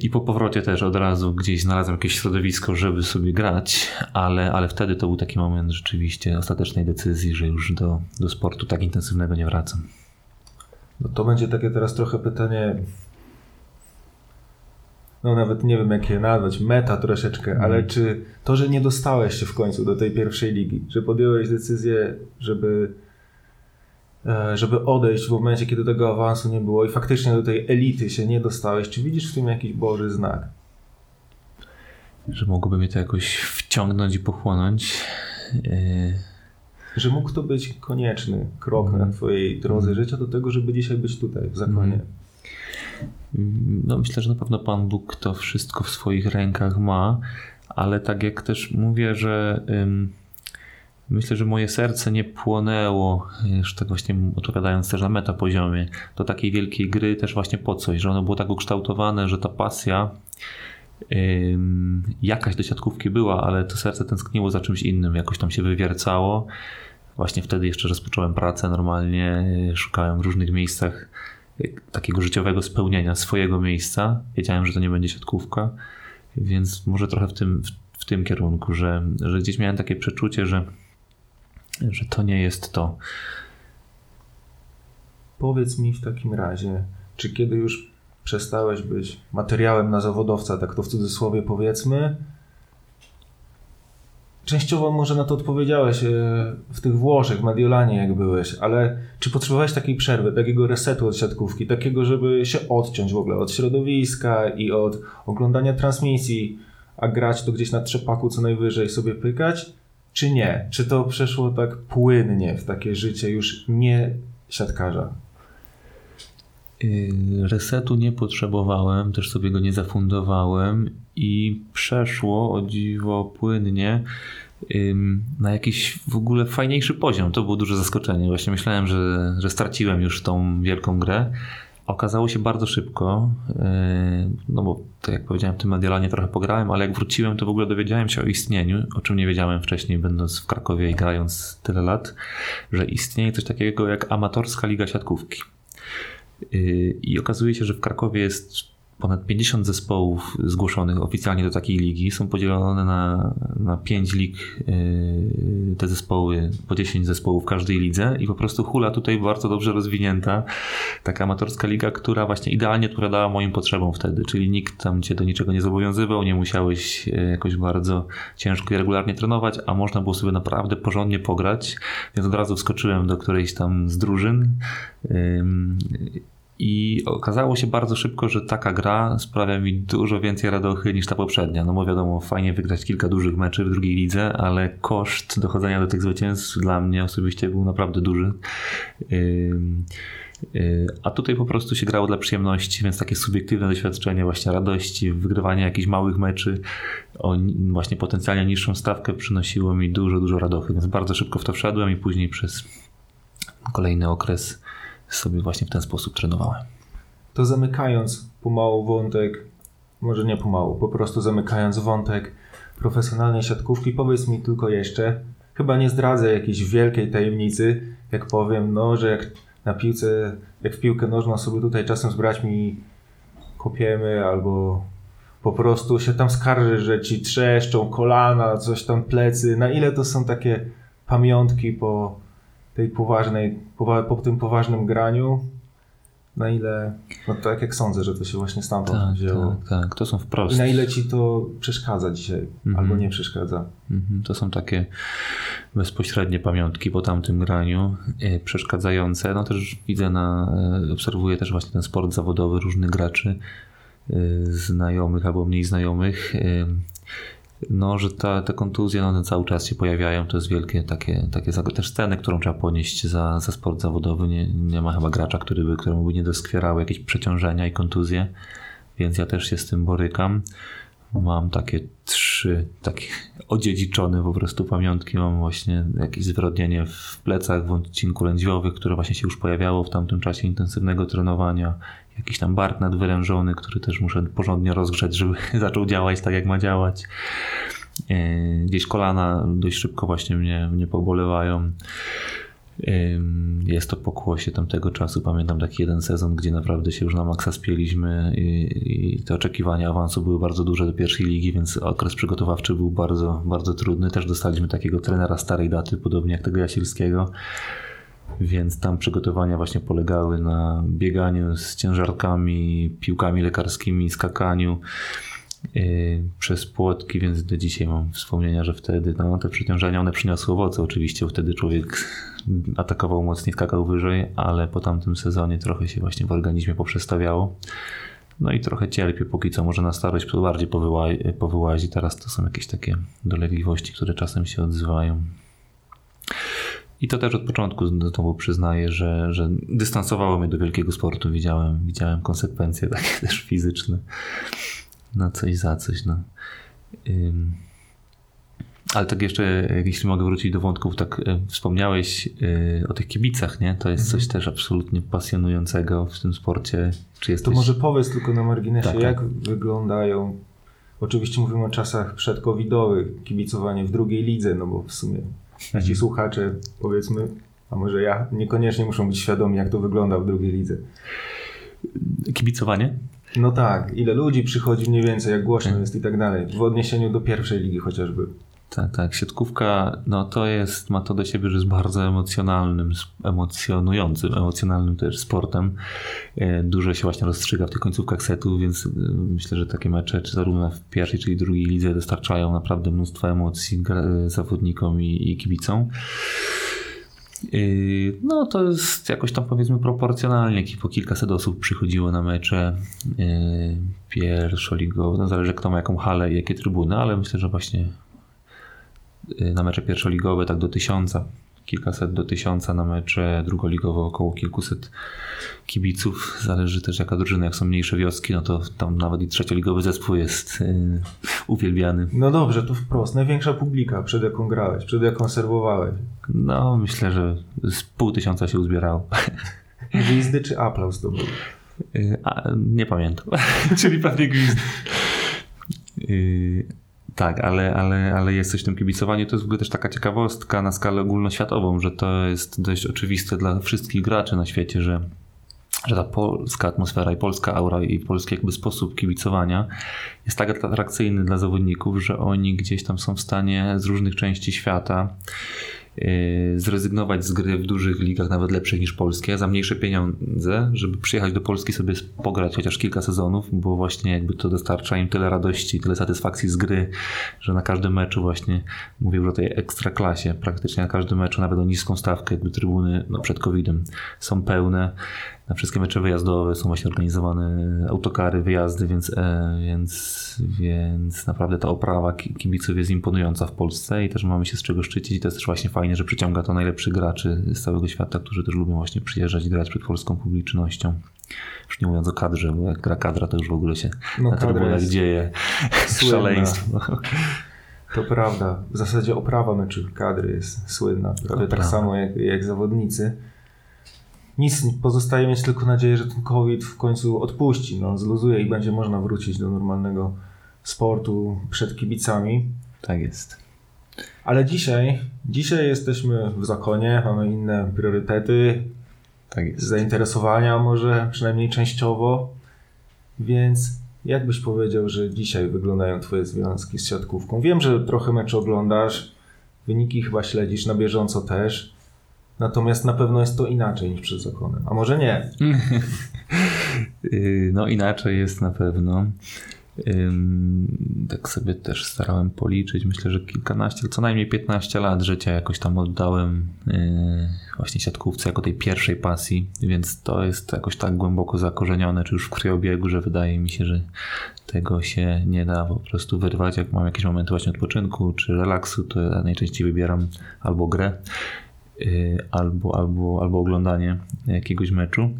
I po powrocie też od razu gdzieś znalazłem jakieś środowisko, żeby sobie grać, ale, ale wtedy to był taki moment rzeczywiście ostatecznej decyzji, że już do, do sportu tak intensywnego nie wracam. No to będzie takie teraz trochę pytanie no nawet nie wiem jak je nazwać, meta troszeczkę, mm. ale czy to, że nie dostałeś się w końcu do tej pierwszej ligi, że podjąłeś decyzję, żeby e, żeby odejść w momencie, kiedy tego awansu nie było i faktycznie do tej elity się nie dostałeś, czy widzisz w tym jakiś Boży znak? Że mogłoby mnie to jakoś wciągnąć i pochłonąć. Yy... Że mógł to być konieczny krok mm. na mhm. twojej drodze mm. życia do tego, żeby dzisiaj być tutaj, w zakonie. Mm. No myślę, że na pewno Pan Bóg to wszystko w swoich rękach ma, ale tak jak też mówię, że ym, myślę, że moje serce nie płonęło, już tak właśnie odpowiadając też na metapoziomie, do takiej wielkiej gry też właśnie po coś, że ono było tak ukształtowane, że ta pasja ym, jakaś do siatkówki była, ale to serce tęskniło za czymś innym, jakoś tam się wywiercało. Właśnie wtedy jeszcze rozpocząłem pracę normalnie, szukałem w różnych miejscach takiego życiowego spełnienia swojego miejsca. Wiedziałem, że to nie będzie siatkówka, więc może trochę w tym, w, w tym kierunku, że, że gdzieś miałem takie przeczucie, że, że to nie jest to. Powiedz mi w takim razie, czy kiedy już przestałeś być materiałem na zawodowca, tak to w cudzysłowie powiedzmy, Częściowo może na to odpowiedziałeś e, w tych Włoszech, w Mediolanie jak byłeś, ale czy potrzebowałeś takiej przerwy, takiego resetu od siatkówki, takiego, żeby się odciąć w ogóle od środowiska i od oglądania transmisji, a grać to gdzieś na trzepaku co najwyżej sobie pykać, czy nie? Czy to przeszło tak płynnie w takie życie już nie siatkarza? Y, resetu nie potrzebowałem, też sobie go nie zafundowałem i przeszło o dziwo płynnie na jakiś w ogóle fajniejszy poziom. To było duże zaskoczenie. Właśnie myślałem, że, że straciłem już tą wielką grę. Okazało się bardzo szybko, y, no bo tak jak powiedziałem, w tym Mediolanie trochę pograłem, ale jak wróciłem, to w ogóle dowiedziałem się o istnieniu, o czym nie wiedziałem wcześniej, będąc w Krakowie i grając tyle lat, że istnieje coś takiego jak amatorska liga siatkówki. Y, I okazuje się, że w Krakowie jest ponad 50 zespołów zgłoszonych oficjalnie do takiej ligi. Są podzielone na, na 5 lig y, te zespoły, po 10 zespołów w każdej lidze i po prostu hula tutaj bardzo dobrze rozwinięta. Taka amatorska liga, która właśnie idealnie odpowiadała moim potrzebom wtedy, czyli nikt tam cię do niczego nie zobowiązywał, nie musiałeś y, jakoś bardzo ciężko i regularnie trenować, a można było sobie naprawdę porządnie pograć, więc od razu wskoczyłem do którejś tam z drużyn i okazało się bardzo szybko, że taka gra sprawia mi dużo więcej radochy niż ta poprzednia. No bo wiadomo, fajnie wygrać kilka dużych meczy w drugiej lidze, ale koszt dochodzenia do tych zwycięstw dla mnie osobiście był naprawdę duży. Y, a tutaj po prostu się grało dla przyjemności, więc takie subiektywne doświadczenie właśnie radości, wygrywanie jakichś małych meczy o właśnie potencjalnie niższą stawkę przynosiło mi dużo, dużo radochy, więc bardzo szybko w to wszedłem i później przez kolejny okres sobie właśnie w ten sposób trenowałem. To zamykając pomału wątek, może nie pomału, po prostu zamykając wątek profesjonalnej siatkówki, powiedz mi tylko jeszcze, chyba nie zdradzę jakiejś wielkiej tajemnicy, jak powiem, no, że jak na piłce, jak w piłkę nożną sobie tutaj czasem z braćmi kopiemy albo po prostu się tam skarży, że ci trzeszczą kolana, coś tam plecy. Na ile to są takie pamiątki po tej poważnej, po, po tym poważnym graniu, na ile, no tak jak sądzę, że to się właśnie stamtąd tak, wzięło. Tak, tak, to są wprost. I na ile ci to przeszkadza dzisiaj, mhm. albo nie przeszkadza. Mhm. To są takie bezpośrednie pamiątki po tamtym graniu, e, przeszkadzające. No też widzę na, e, obserwuję też właśnie ten sport zawodowy różnych graczy, e, znajomych albo mniej znajomych no, że te kontuzje no, cały czas się pojawiają, to jest wielkie takie, takie też sceny, którą trzeba ponieść za, za sport zawodowy. Nie, nie ma chyba gracza, który by, któremu by nie doskwierały jakieś przeciążenia i kontuzje, więc ja też się z tym borykam. Mam takie trzy takie <laughs> odziedziczone po prostu pamiątki. Mam właśnie jakieś zwrodnienie w plecach, w odcinku lędźwiowych, które właśnie się już pojawiało w tamtym czasie intensywnego trenowania jakiś tam bark nadwyrężony, który też muszę porządnie rozgrzać, żeby <laughs> zaczął działać tak jak ma działać. E, gdzieś kolana dość szybko właśnie mnie, mnie pobolewają. Jest to pokłosie tamtego czasu. Pamiętam taki jeden sezon, gdzie naprawdę się już na maksa spieliśmy i, i te oczekiwania awansu były bardzo duże do pierwszej ligi, więc okres przygotowawczy był bardzo, bardzo trudny. Też dostaliśmy takiego trenera starej daty, podobnie jak tego Jasilskiego więc tam przygotowania właśnie polegały na bieganiu z ciężarkami, piłkami lekarskimi, skakaniu yy, przez płotki, więc do dzisiaj mam wspomnienia, że wtedy no, te przeciążenia one przyniosły owoce. Oczywiście wtedy człowiek atakował mocniej, skakał wyżej, ale po tamtym sezonie trochę się właśnie w organizmie poprzestawiało. No i trochę cierpię póki co, może na starość bardziej powyłazi, powyłazi. Teraz to są jakieś takie dolegliwości, które czasem się odzywają. I to też od początku znowu przyznaję, że, że dystansowało mnie do wielkiego sportu. Widziałem, widziałem konsekwencje takie <laughs> też fizyczne. Na coś za coś. No. Ym. Ale tak jeszcze, jeśli mogę wrócić do wątków, tak e, wspomniałeś e, o tych kibicach, nie? To jest mhm. coś też absolutnie pasjonującego w tym sporcie. Czy jesteś... To może powiedz tylko na marginesie, tak, jak tak. wyglądają, oczywiście mówimy o czasach przedcovidowych, kibicowanie w drugiej lidze, no bo w sumie nasi słuchacze, powiedzmy, a może ja, niekoniecznie muszą być świadomi, jak to wygląda w drugiej lidze. Kibicowanie? No tak, ile ludzi przychodzi mniej więcej, jak głośno jest i tak dalej, w odniesieniu do pierwszej ligi chociażby. Tak, tak. Siatkówka, no to jest, ma to do siebie, że jest bardzo emocjonalnym, emocjonującym, emocjonalnym też sportem. E, dużo się właśnie rozstrzyga w tych końcówkach setów, więc e, myślę, że takie mecze, czy zarówno w pierwszej, czy i drugiej lidze dostarczają naprawdę mnóstwo emocji e, zawodnikom i, i kibicom. No to jest jakoś tam powiedzmy proporcjonalnie, po kilkaset osób przychodziło na mecze pierwszoligowe, no zależy kto ma jaką halę i jakie trybuny, ale myślę, że właśnie na mecze pierwszoligowe tak do tysiąca, kilkaset do tysiąca, na mecze drugoligowe około kilkuset kibiców. Zależy też jaka drużyna, jak są mniejsze wioski, no to tam nawet i trzecioligowy zespół jest yy, uwielbiany. No dobrze, to wprost. Największa publika, przed jaką grałeś, przed jaką serwowałeś? No myślę, że z pół tysiąca się uzbierało. <laughs> Gwizdy czy aplauz to był? Yy, a, nie pamiętam. <laughs> Czyli pewnie gwizdy. Yy, tak, ale, ale, ale jest coś w tym kibicowaniu. To jest w ogóle też taka ciekawostka na skalę ogólnoświatową, że to jest dość oczywiste dla wszystkich graczy na świecie, że że ta polska atmosfera i polska aura i polski jakby sposób kibicowania jest tak atrakcyjny dla zawodników, że oni gdzieś tam są w stanie z różnych części świata zrezygnować z gry w dużych ligach, nawet lepszych niż polskie, za mniejsze pieniądze, żeby przyjechać do Polski sobie pograć chociaż kilka sezonów, bo właśnie jakby to dostarcza im tyle radości, tyle satysfakcji z gry, że na każdym meczu właśnie mówię już o tej ekstraklasie, praktycznie na każdym meczu, nawet o niską stawkę, jakby trybuny no, przed COVID-em są pełne. Na wszystkie mecze wyjazdowe są właśnie organizowane autokary, wyjazdy, więc, e, więc, więc naprawdę ta oprawa kibiców jest imponująca w Polsce i też mamy się z czego szczycić i to jest też właśnie fajnie, że przyciąga to najlepszych graczy z całego świata, którzy też lubią właśnie przyjeżdżać i grać przed polską publicznością. Już nie mówiąc o kadrze, bo jak gra kadra, to już w ogóle się no, na trybunach dzieje szaleństwo. To prawda. W zasadzie oprawa meczu kadry jest słynna. Prawie tak samo jak, jak zawodnicy nic pozostaje mieć tylko nadzieję, że ten COVID w końcu odpuści, no, zluzuje i będzie można wrócić do normalnego sportu przed kibicami. Tak jest. Ale dzisiaj, dzisiaj jesteśmy w zakonie, mamy inne priorytety, tak zainteresowania może przynajmniej częściowo, więc jak byś powiedział, że dzisiaj wyglądają twoje związki z siatkówką? Wiem, że trochę mecz oglądasz, wyniki chyba śledzisz na bieżąco też. Natomiast na pewno jest to inaczej niż przed zakonem. A może nie? <laughs> Y, no inaczej jest na pewno. Tak sobie też starałem policzyć. Myślę, że kilkanaście, co najmniej 15 lat życia jakoś tam oddałem y, właśnie siatkówce jako tej pierwszej pasji, więc to jest jakoś tak głęboko zakorzenione, czy już w krwiobiegu, że wydaje mi się, że tego się nie da po prostu wyrwać. Jak mam jakieś momenty właśnie odpoczynku czy relaksu, to ja najczęściej wybieram albo grę, y, albo, albo, albo oglądanie jakiegoś meczu.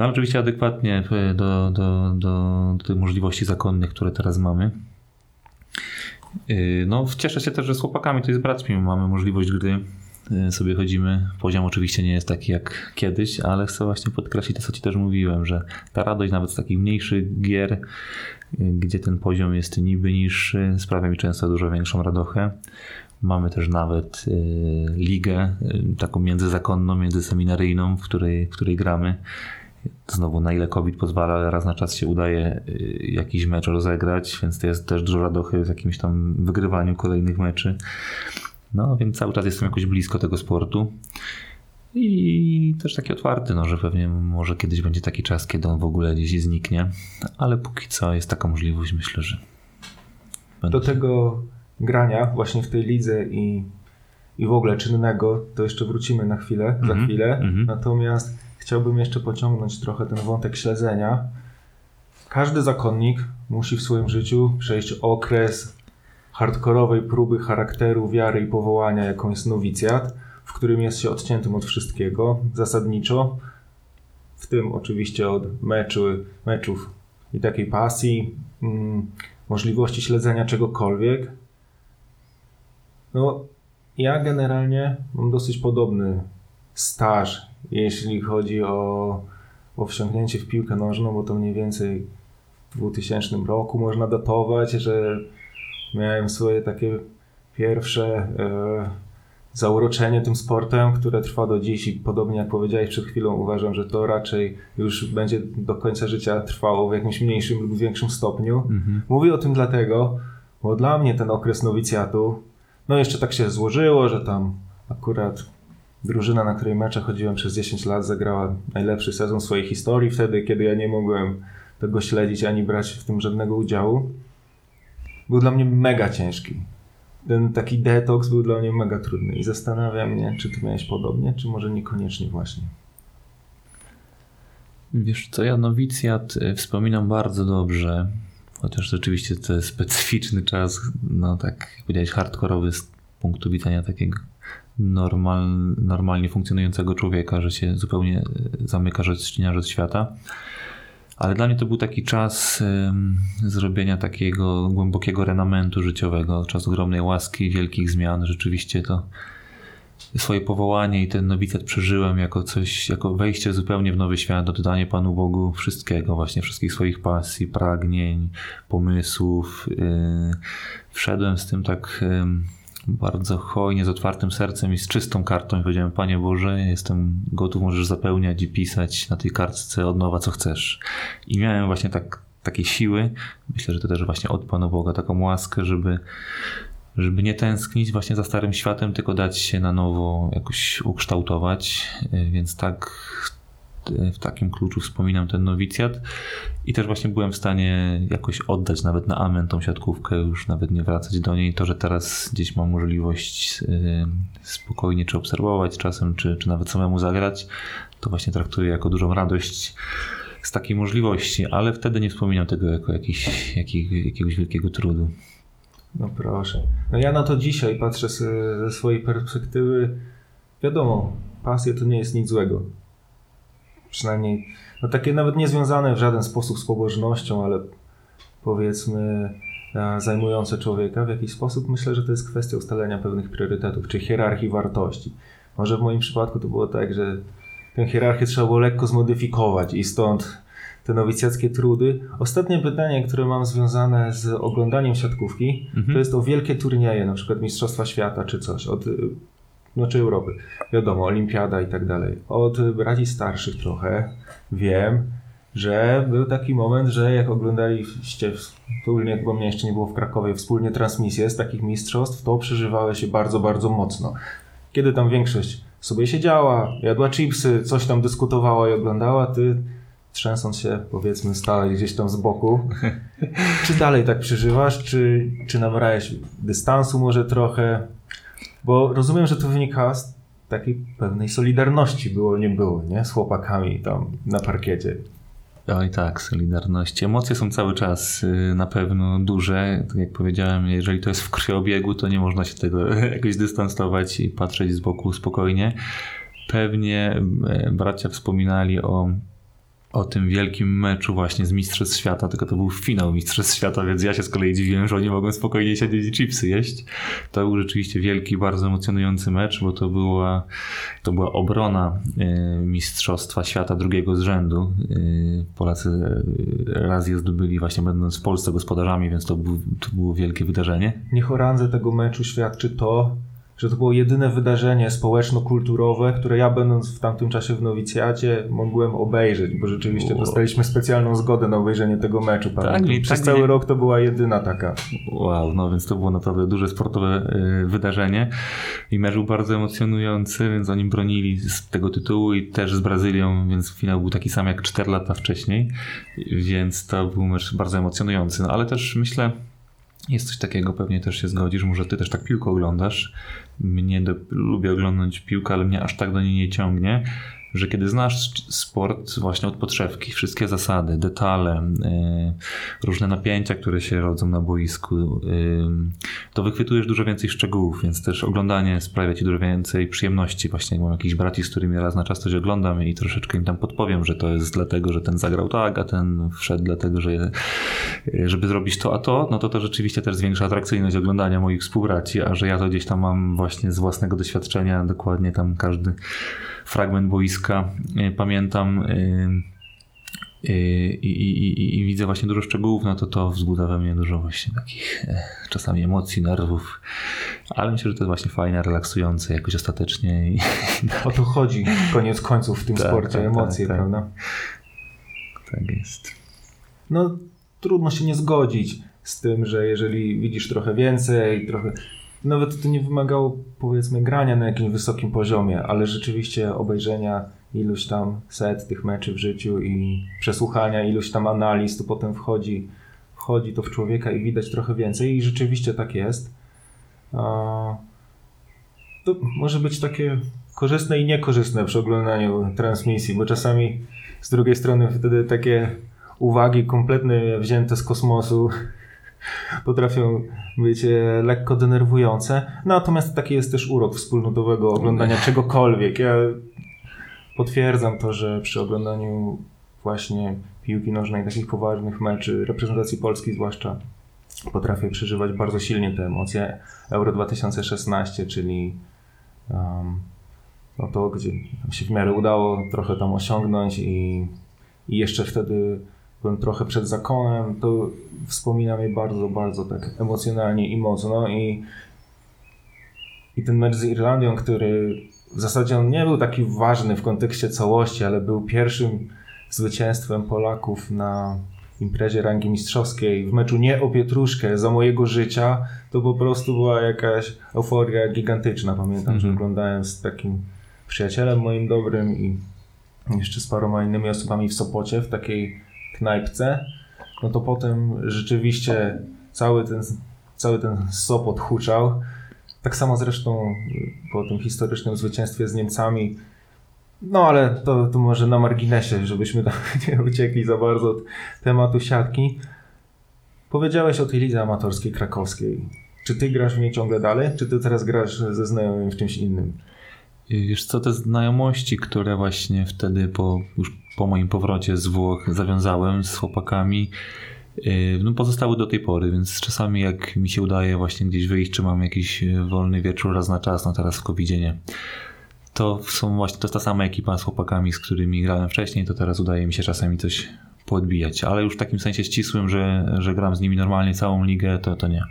No oczywiście adekwatnie do, do, do, do tych możliwości zakonnych, które teraz mamy. Y, no, cieszę się też, że z chłopakami, to jest braćmi, mamy możliwość gry. Y, sobie chodzimy. Poziom oczywiście nie jest taki jak kiedyś, ale chcę właśnie podkreślić to, co Ci też mówiłem, że ta radość nawet z takich mniejszych gier, gdzie ten poziom jest niby niższy, sprawia mi często dużo większą radochę. Mamy też nawet ligę, taką międzyzakonną, międzyseminaryjną, w której, w której gramy Znowu, na ile COVID pozwala, ale raz na czas się udaje y, jakiś mecz rozegrać, więc to jest też dużo radochy w jakimś tam wygrywaniu kolejnych meczy. No, więc cały czas jestem jakoś blisko tego sportu. I też taki otwarty, no, że pewnie może kiedyś będzie taki czas, kiedy on w ogóle gdzieś zniknie, ale póki co jest taka możliwość, myślę, że. Do tego grania właśnie w tej lidze i, i w ogóle czynnego, to jeszcze wrócimy na chwilę, mm -hmm, za mhm, chwilę. Mm -hmm. Natomiast chciałbym jeszcze pociągnąć trochę ten wątek śledzenia. Każdy zakonnik musi w swoim życiu przejść okres hardkorowej próby charakteru, wiary i powołania, jaką jest nowicjat, w którym jest się odciętym od wszystkiego, zasadniczo, w tym oczywiście od meczu, meczów i takiej pasji, mm, możliwości śledzenia czegokolwiek. No, ja generalnie mam dosyć podobny staż jeśli chodzi o, o wsiąknięcie w piłkę nożną, bo to mniej więcej w 2000 roku można datować, że miałem swoje takie pierwsze e, zauroczenie tym sportem, które trwa do dziś i podobnie jak powiedziałeś przed chwilą, uważam, że to raczej już będzie do końca życia trwało w jakimś mniejszym lub większym stopniu. Mhm. Mówię o tym dlatego, bo dla mnie ten okres nowicjatu, no jeszcze tak się złożyło, że tam akurat drużyna, na której mecze chodziłem przez 10 lat, zagrała najlepszy sezon swojej historii wtedy, kiedy ja nie mogłem tego śledzić ani brać w tym żadnego udziału. Był dla mnie mega ciężki. Ten taki detoks był dla mnie mega trudny i zastanawiam mnie, czy ty miałeś podobnie, czy może niekoniecznie właśnie. Wiesz co, ja nowicjat y, wspominam bardzo dobrze, chociaż rzeczywiście to jest specyficzny czas, no tak jak powiedziałeś, hardkorowy z punktu widzenia takiego normal, normalnie funkcjonującego człowieka, że się zupełnie e, zamyka, że ścinia od świata. Ale dla mnie to był taki czas zrobienia takiego głębokiego renamentu życiowego, czas ogromnej łaski, wielkich zmian. Rzeczywiście to swoje powołanie i ten nowicjat przeżyłem jako coś, jako wejście zupełnie w nowy świat, oddanie Panu Bogu wszystkiego, właśnie wszystkich swoich pasji, pragnień, pomysłów. Y, wszedłem z tym tak bardzo hojnie, z otwartym sercem i z czystą kartą i powiedziałem, Panie Boże, jestem gotów, możesz zapełniać i pisać na tej kartce od nowa, co chcesz. I miałem właśnie tak, takie siły, myślę, że to też właśnie od Pana Boga, taką łaskę, żeby żeby nie tęsknić właśnie za starym światem, tylko dać się na nowo jakoś ukształtować. Więc tak w takim kluczu wspominam ten nowicjat i też właśnie byłem w stanie jakoś oddać nawet na amen tą siatkówkę, już nawet nie wracać do niej. To, że teraz gdzieś mam możliwość y, spokojnie czy obserwować czasem, czy, czy nawet samemu zagrać, to właśnie traktuję jako dużą radość z takiej możliwości, ale wtedy nie wspominam tego jako jakiś, jakiego, jakiegoś wielkiego trudu. No proszę. No ja na to dzisiaj patrzę ze swojej perspektywy. Wiadomo, pasja to nie jest nic złego przynajmniej no takie nawet niezwiązane w żaden sposób z pobożnością, ale powiedzmy e, zajmujące człowieka w jakiś sposób, myślę, że to jest kwestia ustalenia pewnych priorytetów, czy hierarchii wartości. Może w moim przypadku to było tak, że tę hierarchię trzeba było lekko zmodyfikować i stąd te nowicjackie trudy. Ostatnie pytanie, które mam związane z oglądaniem siatkówki, mhm. to jest o wielkie turnieje, na przykład Mistrzostwa Świata czy coś. Od znaczy Europy. Wiadomo, olimpiada i tak dalej. Od braci starszych trochę wiem, że był taki moment, że jak oglądaliście wspólnie, bo mnie jeszcze nie było w Krakowie, wspólnie transmisję z takich mistrzostw, to przeżywały się bardzo, bardzo mocno. Kiedy tam większość sobie siedziała, jadła chipsy, coś tam dyskutowała i oglądała, ty trzęsąc się, powiedzmy, stałeś gdzieś tam z boku. <laughs> czy dalej tak przeżywasz, czy, czy nabrałeś dystansu może trochę? Bo rozumiem, że to wynika z takiej pewnej solidarności było, nie było, nie? Z chłopakami tam na parkiecie. Oj tak, solidarność. Emocje są cały czas y, na pewno duże. Tak jak powiedziałem, jeżeli to jest w krwiobiegu, to nie można się tego <laughs> jakoś dystansować i patrzeć z boku spokojnie. Pewnie e, bracia wspominali o o tym wielkim meczu właśnie z Mistrzostw Świata, tylko to był finał Mistrzostw Świata, więc ja się z kolei dziwiłem, że oni mogą spokojnie siedzieć i chipsy jeść. To był rzeczywiście wielki, bardzo emocjonujący mecz, bo to była, to była obrona e, Mistrzostwa Świata drugiego z rzędu. E, Polacy e, raz je zdobyli właśnie będąc w Polsce gospodarzami, więc to, był, to było wielkie wydarzenie. Niech o randze tego meczu świadczy to, że to było jedyne wydarzenie społeczno-kulturowe, które ja będąc w tamtym czasie w nowicjacie mogłem obejrzeć, bo rzeczywiście wow. dostaliśmy specjalną zgodę na obejrzenie tego meczu. Tak, Przez tak, cały nie... rok to była jedyna taka. Wow, no więc to było naprawdę duże sportowe y, wydarzenie i mecz był bardzo emocjonujący, więc oni bronili z tego tytułu i też z Brazylią, więc finał był taki sam jak 4 lata wcześniej, więc to był mecz bardzo emocjonujący, no ale też myślę jest coś takiego, pewnie też się zgodzisz, może ty też tak piłkę oglądasz. Mnie do, lubię oglądać piłkę, ale mnie aż tak do niej nie ciągnie że kiedy znasz sport właśnie od podszewki, wszystkie zasady, detale, y, różne napięcia, które się rodzą na boisku, y, to wychwytujesz dużo więcej szczegółów, więc też oglądanie sprawia ci dużo więcej przyjemności. Właśnie jak mam jakichś braci, z którymi raz na czas coś oglądam i troszeczkę im tam podpowiem, że to jest dlatego, że ten zagrał tak, a ten wszedł dlatego, że żeby zrobić to, a to, no to to rzeczywiście też zwiększa atrakcyjność oglądania moich współbraci, a że ja to gdzieś tam mam właśnie z własnego doświadczenia, dokładnie tam każdy fragment boiska e, pamiętam e, e, i, i, i, i, widzę właśnie dużo szczegółów, no to to wzbudza we mnie dużo właśnie takich czasami emocji, nerwów, ale myślę, że to jest właśnie fajne, relaksujące jakoś ostatecznie. O to chodzi koniec końców w tym tak, sporcie, tak, emocje, tak, tak. prawda? Tak jest. No trudno się nie zgodzić z tym, że jeżeli widzisz trochę więcej, trochę nawet to nie wymagało powiedzmy grania na jakimś wysokim poziomie, ale rzeczywiście obejrzenia iluś tam set tych meczy w życiu i przesłuchania iluś tam analiz, to potem wchodzi, wchodzi to w człowieka i widać trochę więcej i rzeczywiście tak jest. To może być takie korzystne i niekorzystne przy oglądaniu transmisji, bo czasami z drugiej strony wtedy takie uwagi kompletnie wzięte z kosmosu potrafią być lekko denerwujące. Natomiast taki jest też urok wspólnotowego oglądania czegokolwiek. Ja potwierdzam to, że przy oglądaniu właśnie piłki nożnej, takich poważnych meczy, reprezentacji Polski zwłaszcza, potrafię przeżywać bardzo silnie te emocje. Euro 2016, czyli um, no to, gdzie się w miarę udało trochę tam osiągnąć i, i jeszcze wtedy byłem trochę przed zakonem, to wspomina mnie bardzo, bardzo tak emocjonalnie i mocno i, i ten mecz z Irlandią, który w zasadzie on nie był taki ważny w kontekście całości, ale był pierwszym zwycięstwem Polaków na imprezie rangi mistrzowskiej, w meczu nie o Pietruszkę, za mojego życia, to po prostu była jakaś euforia gigantyczna. Pamiętam, że mhm. oglądałem z takim przyjacielem moim dobrym i jeszcze z paroma innymi osobami w Sopocie, w takiej knajpce, no to potem rzeczywiście cały ten, cały ten Sopot huczał. Tak samo zresztą po tym historycznym zwycięstwie z Niemcami. No ale to, to może na marginesie, żebyśmy tam <laughs> nie uciekli za bardzo od tematu siatki. Powiedziałeś o tej lidze amatorskiej krakowskiej. Czy ty grasz w niej ciągle dalej, czy ty teraz grasz ze znajomym w czymś innym? Wiesz co, te znajomości, które właśnie wtedy po, już po moim powrocie z Włoch zawiązałem z chłopakami, y, no pozostały do tej pory, więc czasami jak mi się udaje właśnie gdzieś wyjść, czy mam jakiś y, wolny wieczór raz na czas, no teraz w covid nie, to są właśnie, to jest ta sama ekipa z chłopakami, z którymi grałem wcześniej, to teraz udaje mi się czasami coś poodbijać, ale już w takim sensie ścisłym, że, że gram z nimi normalnie całą ligę, to, to nie.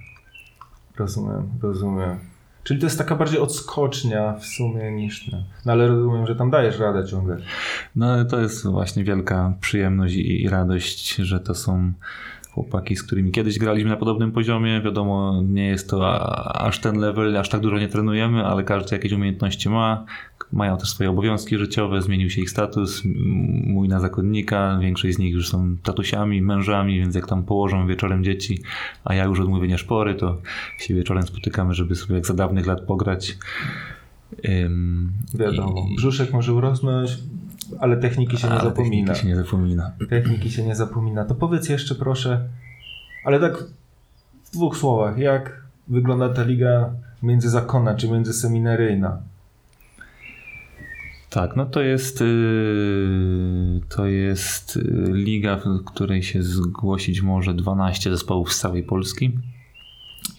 Rozumiem, rozumiem. Czyli to jest taka bardziej odskocznia w sumie niż. No ale rozumiem, że tam dajesz radę ciągle. No to jest właśnie wielka przyjemność i, i radość, że to są chłopaki, z którymi kiedyś graliśmy na podobnym poziomie. Wiadomo, nie jest to aż ten level, aż tak dużo nie trenujemy, ale każdy jakieś umiejętności ma. mają też swoje obowiązki życiowe, zmienił się ich status, mój na zakonnika, większość z nich już są tatusiami, mężami, więc jak tam położą wieczorem dzieci, a ja już odmówię szpory, to się wieczorem spotykamy, żeby sobie jak za dawnych lat pograć. Wiadomo, i, brzuszek może urosnąć, ale techniki się nie zapomina. Techniki się nie zapomina. Techniki się nie zapomina. To powiedz jeszcze proszę, ale tak w dwóch słowach, jak wygląda ta liga międzyzakonna czy międzyseminaryjna? Tak, no to jest yy, to jest yy, liga, w której się zgłosić może 12 zespołów z całej Polski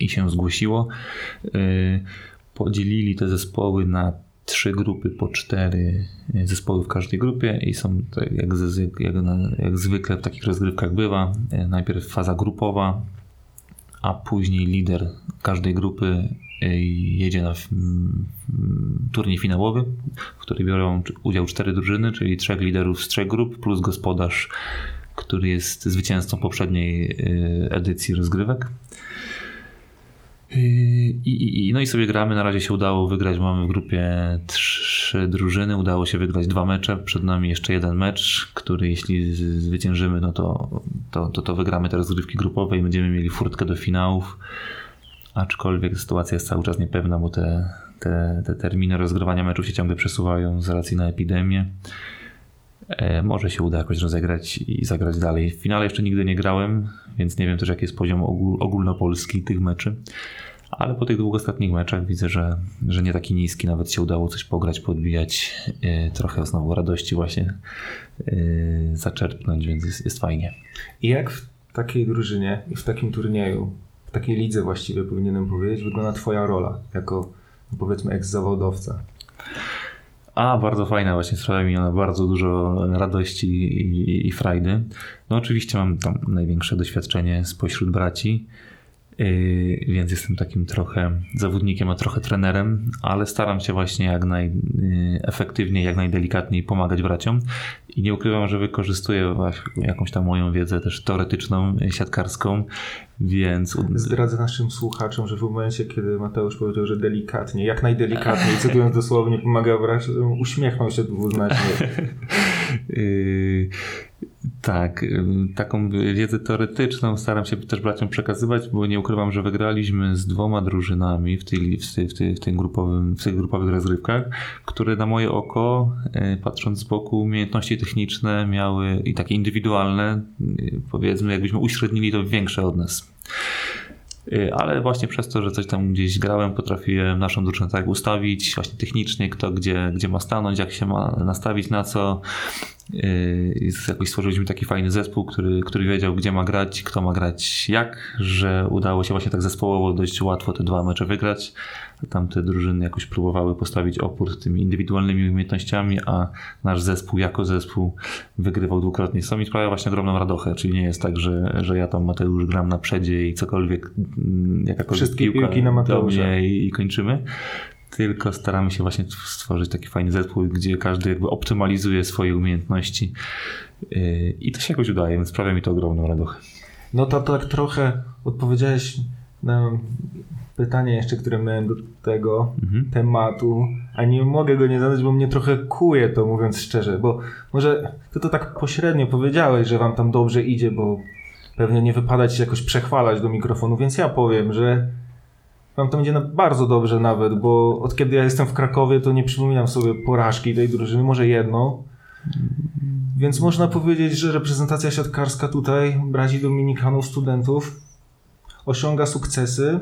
i się zgłosiło. Yy, podzielili te zespoły na trzy grupy po cztery zespoły w każdej grupie i są jak, jak, jak zwykle w takich rozgrywkach bywa. Najpierw faza grupowa, a później lider każdej grupy jedzie na turniej finałowy, w którym biorą udział cztery drużyny, czyli trzech liderów z trzech grup, plus gospodarz, który jest zwycięzcą poprzedniej edycji rozgrywek. I, i, no i sobie gramy, na razie się udało wygrać, mamy w grupie trzy drużyny, udało się wygrać dwa mecze, przed nami jeszcze jeden mecz, który jeśli zwyciężymy, no to, to, to, to wygramy te rozgrywki grupowe i będziemy mieli furtkę do finałów. Aczkolwiek sytuacja jest cały czas niepewna, bo te, te, te terminy rozgrywania meczów się ciągle przesuwają z racji na epidemię. E, może się uda jakoś rozegrać i zagrać dalej. W finale jeszcze nigdy nie grałem, więc nie wiem też jaki jest poziom ogól, ogólnopolski tych meczy. Ale po tych dwóch ostatnich meczach widzę, że, że nie taki niski, nawet się udało coś pograć, podbijać, e, trochę znowu radości właśnie e, zaczerpnąć, więc jest, jest fajnie. I jak w takiej drużynie i w takim turnieju w takiej lidze właściwie powinienem powiedzieć, wygląda Twoja rola jako powiedzmy eks-zawodowca? A, bardzo fajna właśnie, sprawia mi ona bardzo dużo radości i, i, i frajdy. No oczywiście mam tam największe doświadczenie spośród braci. Yy, więc jestem takim trochę zawodnikiem, a trochę trenerem, ale staram się właśnie jak najefektywniej, yy, jak najdelikatniej pomagać braciom i nie ukrywam, że wykorzystuję jakąś tam moją wiedzę też teoretyczną, siatkarską, więc... Zdradzę naszym słuchaczom, że w momencie, kiedy Mateusz powiedział, że delikatnie, jak najdelikatniej, cytując dosłownie, pomaga braciom, uśmiechnął się dwuznacznie. <laughs> Tak, taką wiedzę teoretyczną staram się też braciom przekazywać, bo nie ukrywam, że wygraliśmy z dwoma drużynami w, tej, w, tej, w, tej, w, grupowym, w tych grupowych rozgrywkach, które na moje oko, e, patrząc z boku, umiejętności techniczne miały i takie indywidualne, e, powiedzmy, jakbyśmy uśrednili to większe od nas. E, ale właśnie przez to, że coś tam gdzieś grałem, potrafiłem naszą drużynę tak ustawić, właśnie technicznie, kto gdzie, gdzie ma stanąć, jak się ma nastawić na co, Yy, jakoś stworzyliśmy taki fajny zespół, który, który wiedział, gdzie ma grać, kto ma grać jak, że udało się właśnie tak zespołowo dość łatwo te dwa mecze wygrać. Tamte drużyny jakoś próbowały postawić opór tymi indywidualnymi umiejętnościami, a nasz zespół jako zespół wygrywał dwukrotnie. Co mi sprawia właśnie ogromną radochę, czyli nie jest tak, że, że ja tam Mateusz gram na przedzie i cokolwiek, mm, jakakolwiek Wszystkie piłka piłki na Mateusza. I, i kończymy tylko staramy się właśnie stworzyć taki fajny zespół, gdzie każdy jakby optymalizuje swoje umiejętności yy, i to się jakoś udaje, więc sprawia mi to ogromną radość. No to tak trochę odpowiedziałeś na pytanie jeszcze, które miałem do tego mhm. tematu, a nie mogę go nie zadać, bo mnie trochę kuje to, mówiąc szczerze, bo może ty to tak pośrednio powiedziałeś, że wam tam dobrze idzie, bo pewnie nie wypada ci jakoś przechwalać do mikrofonu, więc ja powiem, że Wam tam idzie bardzo dobrze nawet, bo od kiedy ja jestem w Krakowie, to nie przypominam sobie porażki tej drużyny, może jedną. Więc można powiedzieć, że reprezentacja siatkarska tutaj, braci Dominikanów, studentów, osiąga sukcesy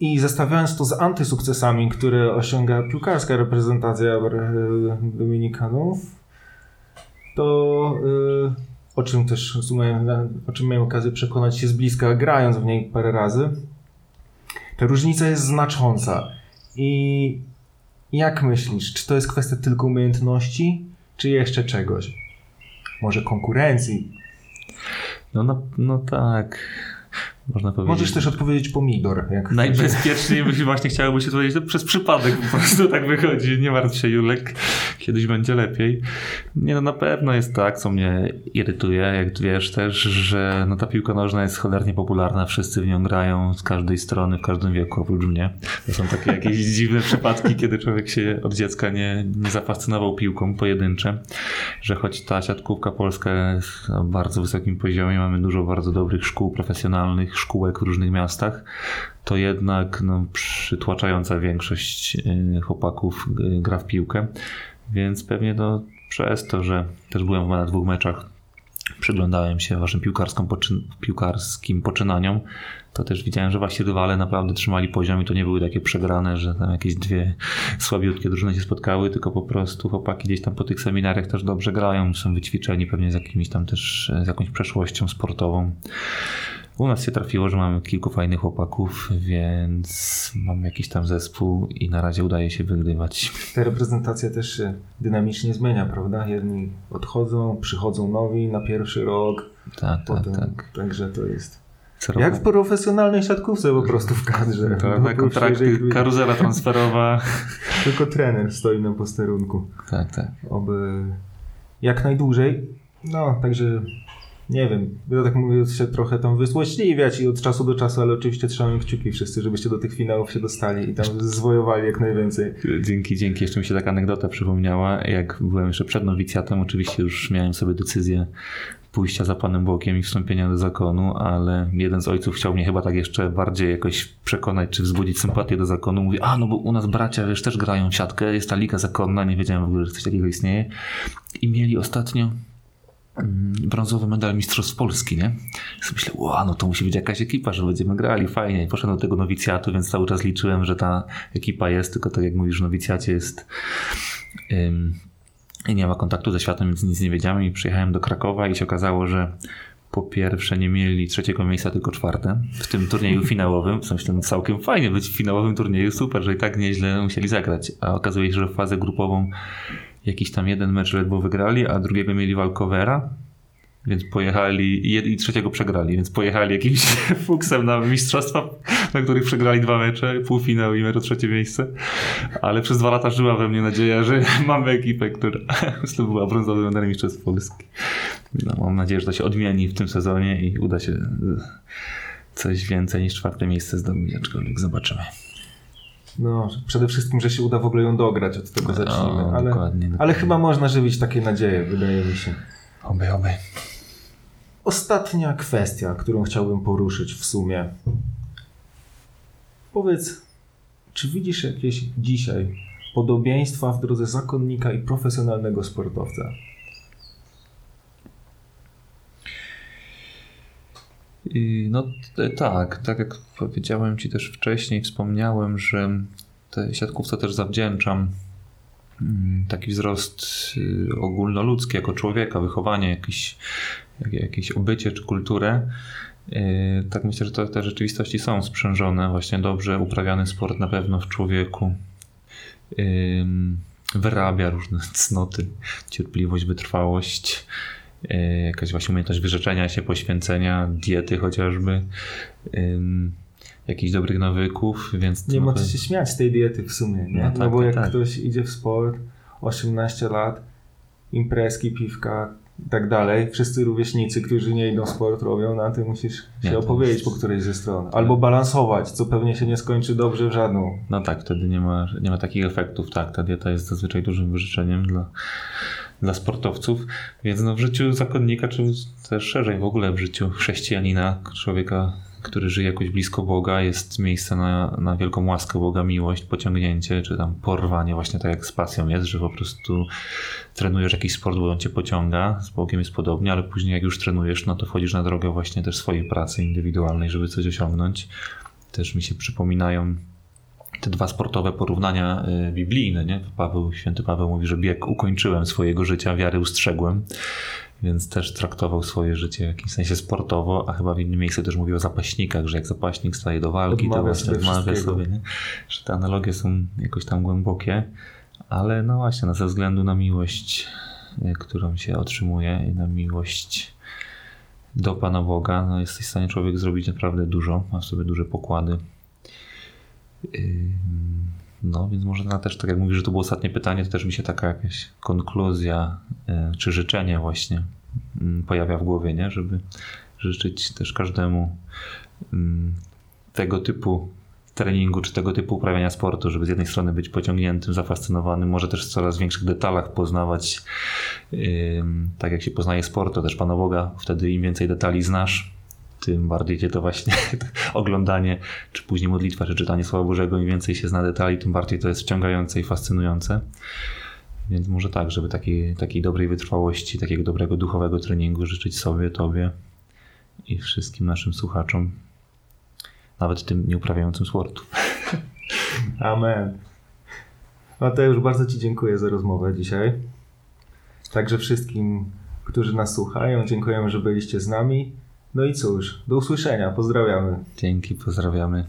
i zestawiając to z antysukcesami, które osiąga piłkarska reprezentacja Dominikanów, to yy, o czym też o czym miałem okazję przekonać się z bliska, grając w niej parę razy, ta różnica jest znacząca. I jak myślisz, czy to jest kwestia tylko umiejętności, czy jeszcze czegoś? Może konkurencji? No, no, no tak. Można powiedzieć. Możesz też odpowiedzieć pomidor. Jak Najbezpieczniej byś właśnie chciałoby się powiedzieć, to przez przypadek po prostu tak wychodzi. Nie martw się Julek, kiedyś będzie lepiej. Nie no, na pewno jest tak, co mnie irytuje, jak wiesz też, że no, ta piłka nożna jest cholernie popularna, wszyscy w nią grają z każdej strony, w każdym wieku, oprócz mnie. To są takie jakieś <laughs> dziwne przypadki, kiedy człowiek się od dziecka nie, nie zafascynował piłką pojedyncze, że choć ta siatkówka polska jest na bardzo wysokim poziomie, mamy dużo bardzo dobrych szkół profesjonalnych, szkółek w różnych miastach, to jednak no, przytłaczająca większość y, chłopaków y, gra w piłkę. Więc pewnie to przez to, że też byłem na dwóch meczach, przyglądałem się waszym piłkarskim, poczyn piłkarskim poczynaniom, to też widziałem, że wasi rywale naprawdę trzymali poziom i to nie były takie przegrane, że tam jakieś dwie słabiutkie drużyny się spotkały, tylko po prostu chłopaki gdzieś tam po tych seminariach też dobrze grają, są wyćwiczeni pewnie z jakimiś tam też, z jakąś przeszłością sportową. U nas się trafiło, że mamy kilku fajnych chłopaków, więc mamy jakiś tam zespół i na razie udaje się wygrywać. Ta reprezentacja też się dynamicznie zmienia, prawda? Jedni odchodzą, przychodzą nowi na pierwszy rok. Tak, potem, tak, tak. Także to jest. Jak w profesjonalnej siatkówce po prostu w kadrze. Prawda, kontrakty, karuzela transferowa. <laughs> Tylko trener stoi na posterunku. Tak, tak. Oby jak najdłużej. No, także nie wiem, ja tak mówię, się trochę tam wysłośliwiać i od czasu do czasu, ale oczywiście trzymamy kciuki wszyscy, żebyście do tych finałów się dostali i tam zwojowali jak najwięcej. Dzięki, dzięki. Jeszcze mi się taka anegdota przypomniała. Jak byłem jeszcze przed nowicjatem, oczywiście już miałem sobie decyzję pójścia za Panem Bokiem i wstąpienia do zakonu, ale jeden z ojców chciał mnie chyba tak jeszcze bardziej jakoś przekonać, czy wzbudzić sympatię do zakonu. Mówi, a no bo u nas bracia, wiesz, też grają w siatkę, jest ta liga zakonna, nie wiedziałem w ogóle, że coś takiego istnieje. I mieli ostatnio brązowy medal Mistrzostw Polski, nie? I myślę, wow, no to musi być jakaś ekipa, że będziemy grali, fajnie. I poszedłem do tego nowicjatu, więc cały czas liczyłem, że ta ekipa jest, tylko tak jak mówisz, w nowicjacie jest ym, i nie ma kontaktu ze światem, więc nic nie wiedziałem i przyjechałem do Krakowa i się okazało, że po pierwsze nie mieli trzeciego miejsca, tylko czwarte w tym turnieju <laughs> finałowym. W sensie całkiem fajnie być w finałowym turnieju, super, że i tak nieźle musieli zagrać. A okazuje się, że w fazę grupową jakiś tam jeden mecz ledwo wygrali, a drugiego mieli walkowera, więc pojechali i trzeciego przegrali, więc pojechali jakimś <laughs> fuksem na mistrzostwa, na których przegrali dwa mecze, półfinał i mecz o trzecie miejsce. Ale przez dwa lata żyła we mnie nadzieja, że <laughs> mamy ekipę, która <laughs> zdobyła brązowy medal mistrzostw Polski. No, mam nadzieję, że to się odmieni w tym sezonie i uda się coś więcej niż czwarte miejsce zdobyć, aczkolwiek zobaczymy. No, przede wszystkim, że się uda w ogóle ją dograć, od tego zacznijmy. ale, dokładnie, dokładnie. ale chyba można żywić takie nadzieje, wydaje mi się. Oby, oby. Ostatnia kwestia, którą chciałbym poruszyć w sumie. Powiedz, czy widzisz jakieś dzisiaj podobieństwa w drodze zakonnika i profesjonalnego sportowca? No tak, tak jak powiedziałem Ci też wcześniej, wspomniałem, że tej siatkówce też zawdzięczam mm, taki wzrost y, ogólnoludzki jako człowieka, wychowanie, jakieś, jakieś obycie czy kulturę. Y, tak myślę, że to, te rzeczywistości są sprzężone. Właśnie dobrze uprawiany sport na pewno w człowieku wyrabia różne <laughs> cnoty, cierpliwość, wytrwałość, jakaś właśnie umiejętność wyrzeczenia się, poświęcenia, diety chociażby, jakichś dobrych nawyków, więc... Nie ma co się śmiać z tej diety w sumie, nie? No, tak, no bo jak tak. ktoś idzie w sport, 18 lat, imprezki, piwka i tak dalej, wszyscy rówieśnicy, którzy nie idą sport robią, na no ty musisz się nie, opowiedzieć jest... po którejś ze stron. Albo tak. balansować, co pewnie się nie skończy dobrze w żadną. No tak, wtedy nie ma, nie ma takich efektów, tak, ta dieta jest zazwyczaj dużym wyrzeczeniem dla dla sportowców, więc no w życiu zakonnika, czy też szerzej w ogóle w życiu chrześcijanina, człowieka, który żyje jakoś blisko Boga, jest miejsce na, na wielką łaskę Boga, miłość, pociągnięcie, czy tam porwanie, właśnie tak jak z pasją jest, że po prostu trenujesz jakiś sport, bo on cię pociąga, z Bogiem jest podobnie, ale później jak już trenujesz, no to wchodzisz na drogę właśnie też swojej pracy indywidualnej, żeby coś osiągnąć. Też mi się przypominają te dwa sportowe porównania y, biblijne, nie? Paweł, święty Paweł mówi, że bieg ukończyłem swojego życia, wiary ustrzegłem, więc też traktował swoje życie w jakimś sensie sportowo, a chyba w innym miejscu też mówił o zapaśnikach, że jak zapaśnik staje do walki, odmawia to właśnie odmawia sobie, nie? że te analogie są jakoś tam głębokie, ale no właśnie, no ze względu na miłość, y, którą się otrzymuje i na miłość do Pana Boga, no jesteś w stanie człowiek zrobić naprawdę dużo, ma w sobie duże pokłady. No, więc może na też, tak jak mówisz, że to było ostatnie pytanie, to też mi się taka jakaś konkluzja y, czy życzenie właśnie pojawia w głowie, nie? Żeby życzyć też każdemu tego typu treningu, czy tego typu uprawiania sportu, żeby z jednej strony być pociągniętym, zafascynowanym, może też w coraz większych detalach poznawać, tak jak się poznaje sport, to też Pana Boga, wtedy im więcej detali znasz, tym bardziej cię to właśnie <laughs> oglądanie, czy później modlitwa, czy czytanie Słowa Bożego, im więcej się zna detali, tym bardziej to jest wciągające i fascynujące. Więc może tak, żeby takiej, takiej dobrej wytrwałości, takiego dobrego duchowego treningu życzyć sobie, Tobie i wszystkim naszym słuchaczom, nawet tym nieuprawiającym sportu. <laughs> Amen. Mateusz, bardzo Ci dziękuję za rozmowę dzisiaj. Także wszystkim, którzy nas słuchają, dziękujemy, że byliście z nami. No i cóż, do usłyszenia. Pozdrawiamy. Dzięki, pozdrawiamy.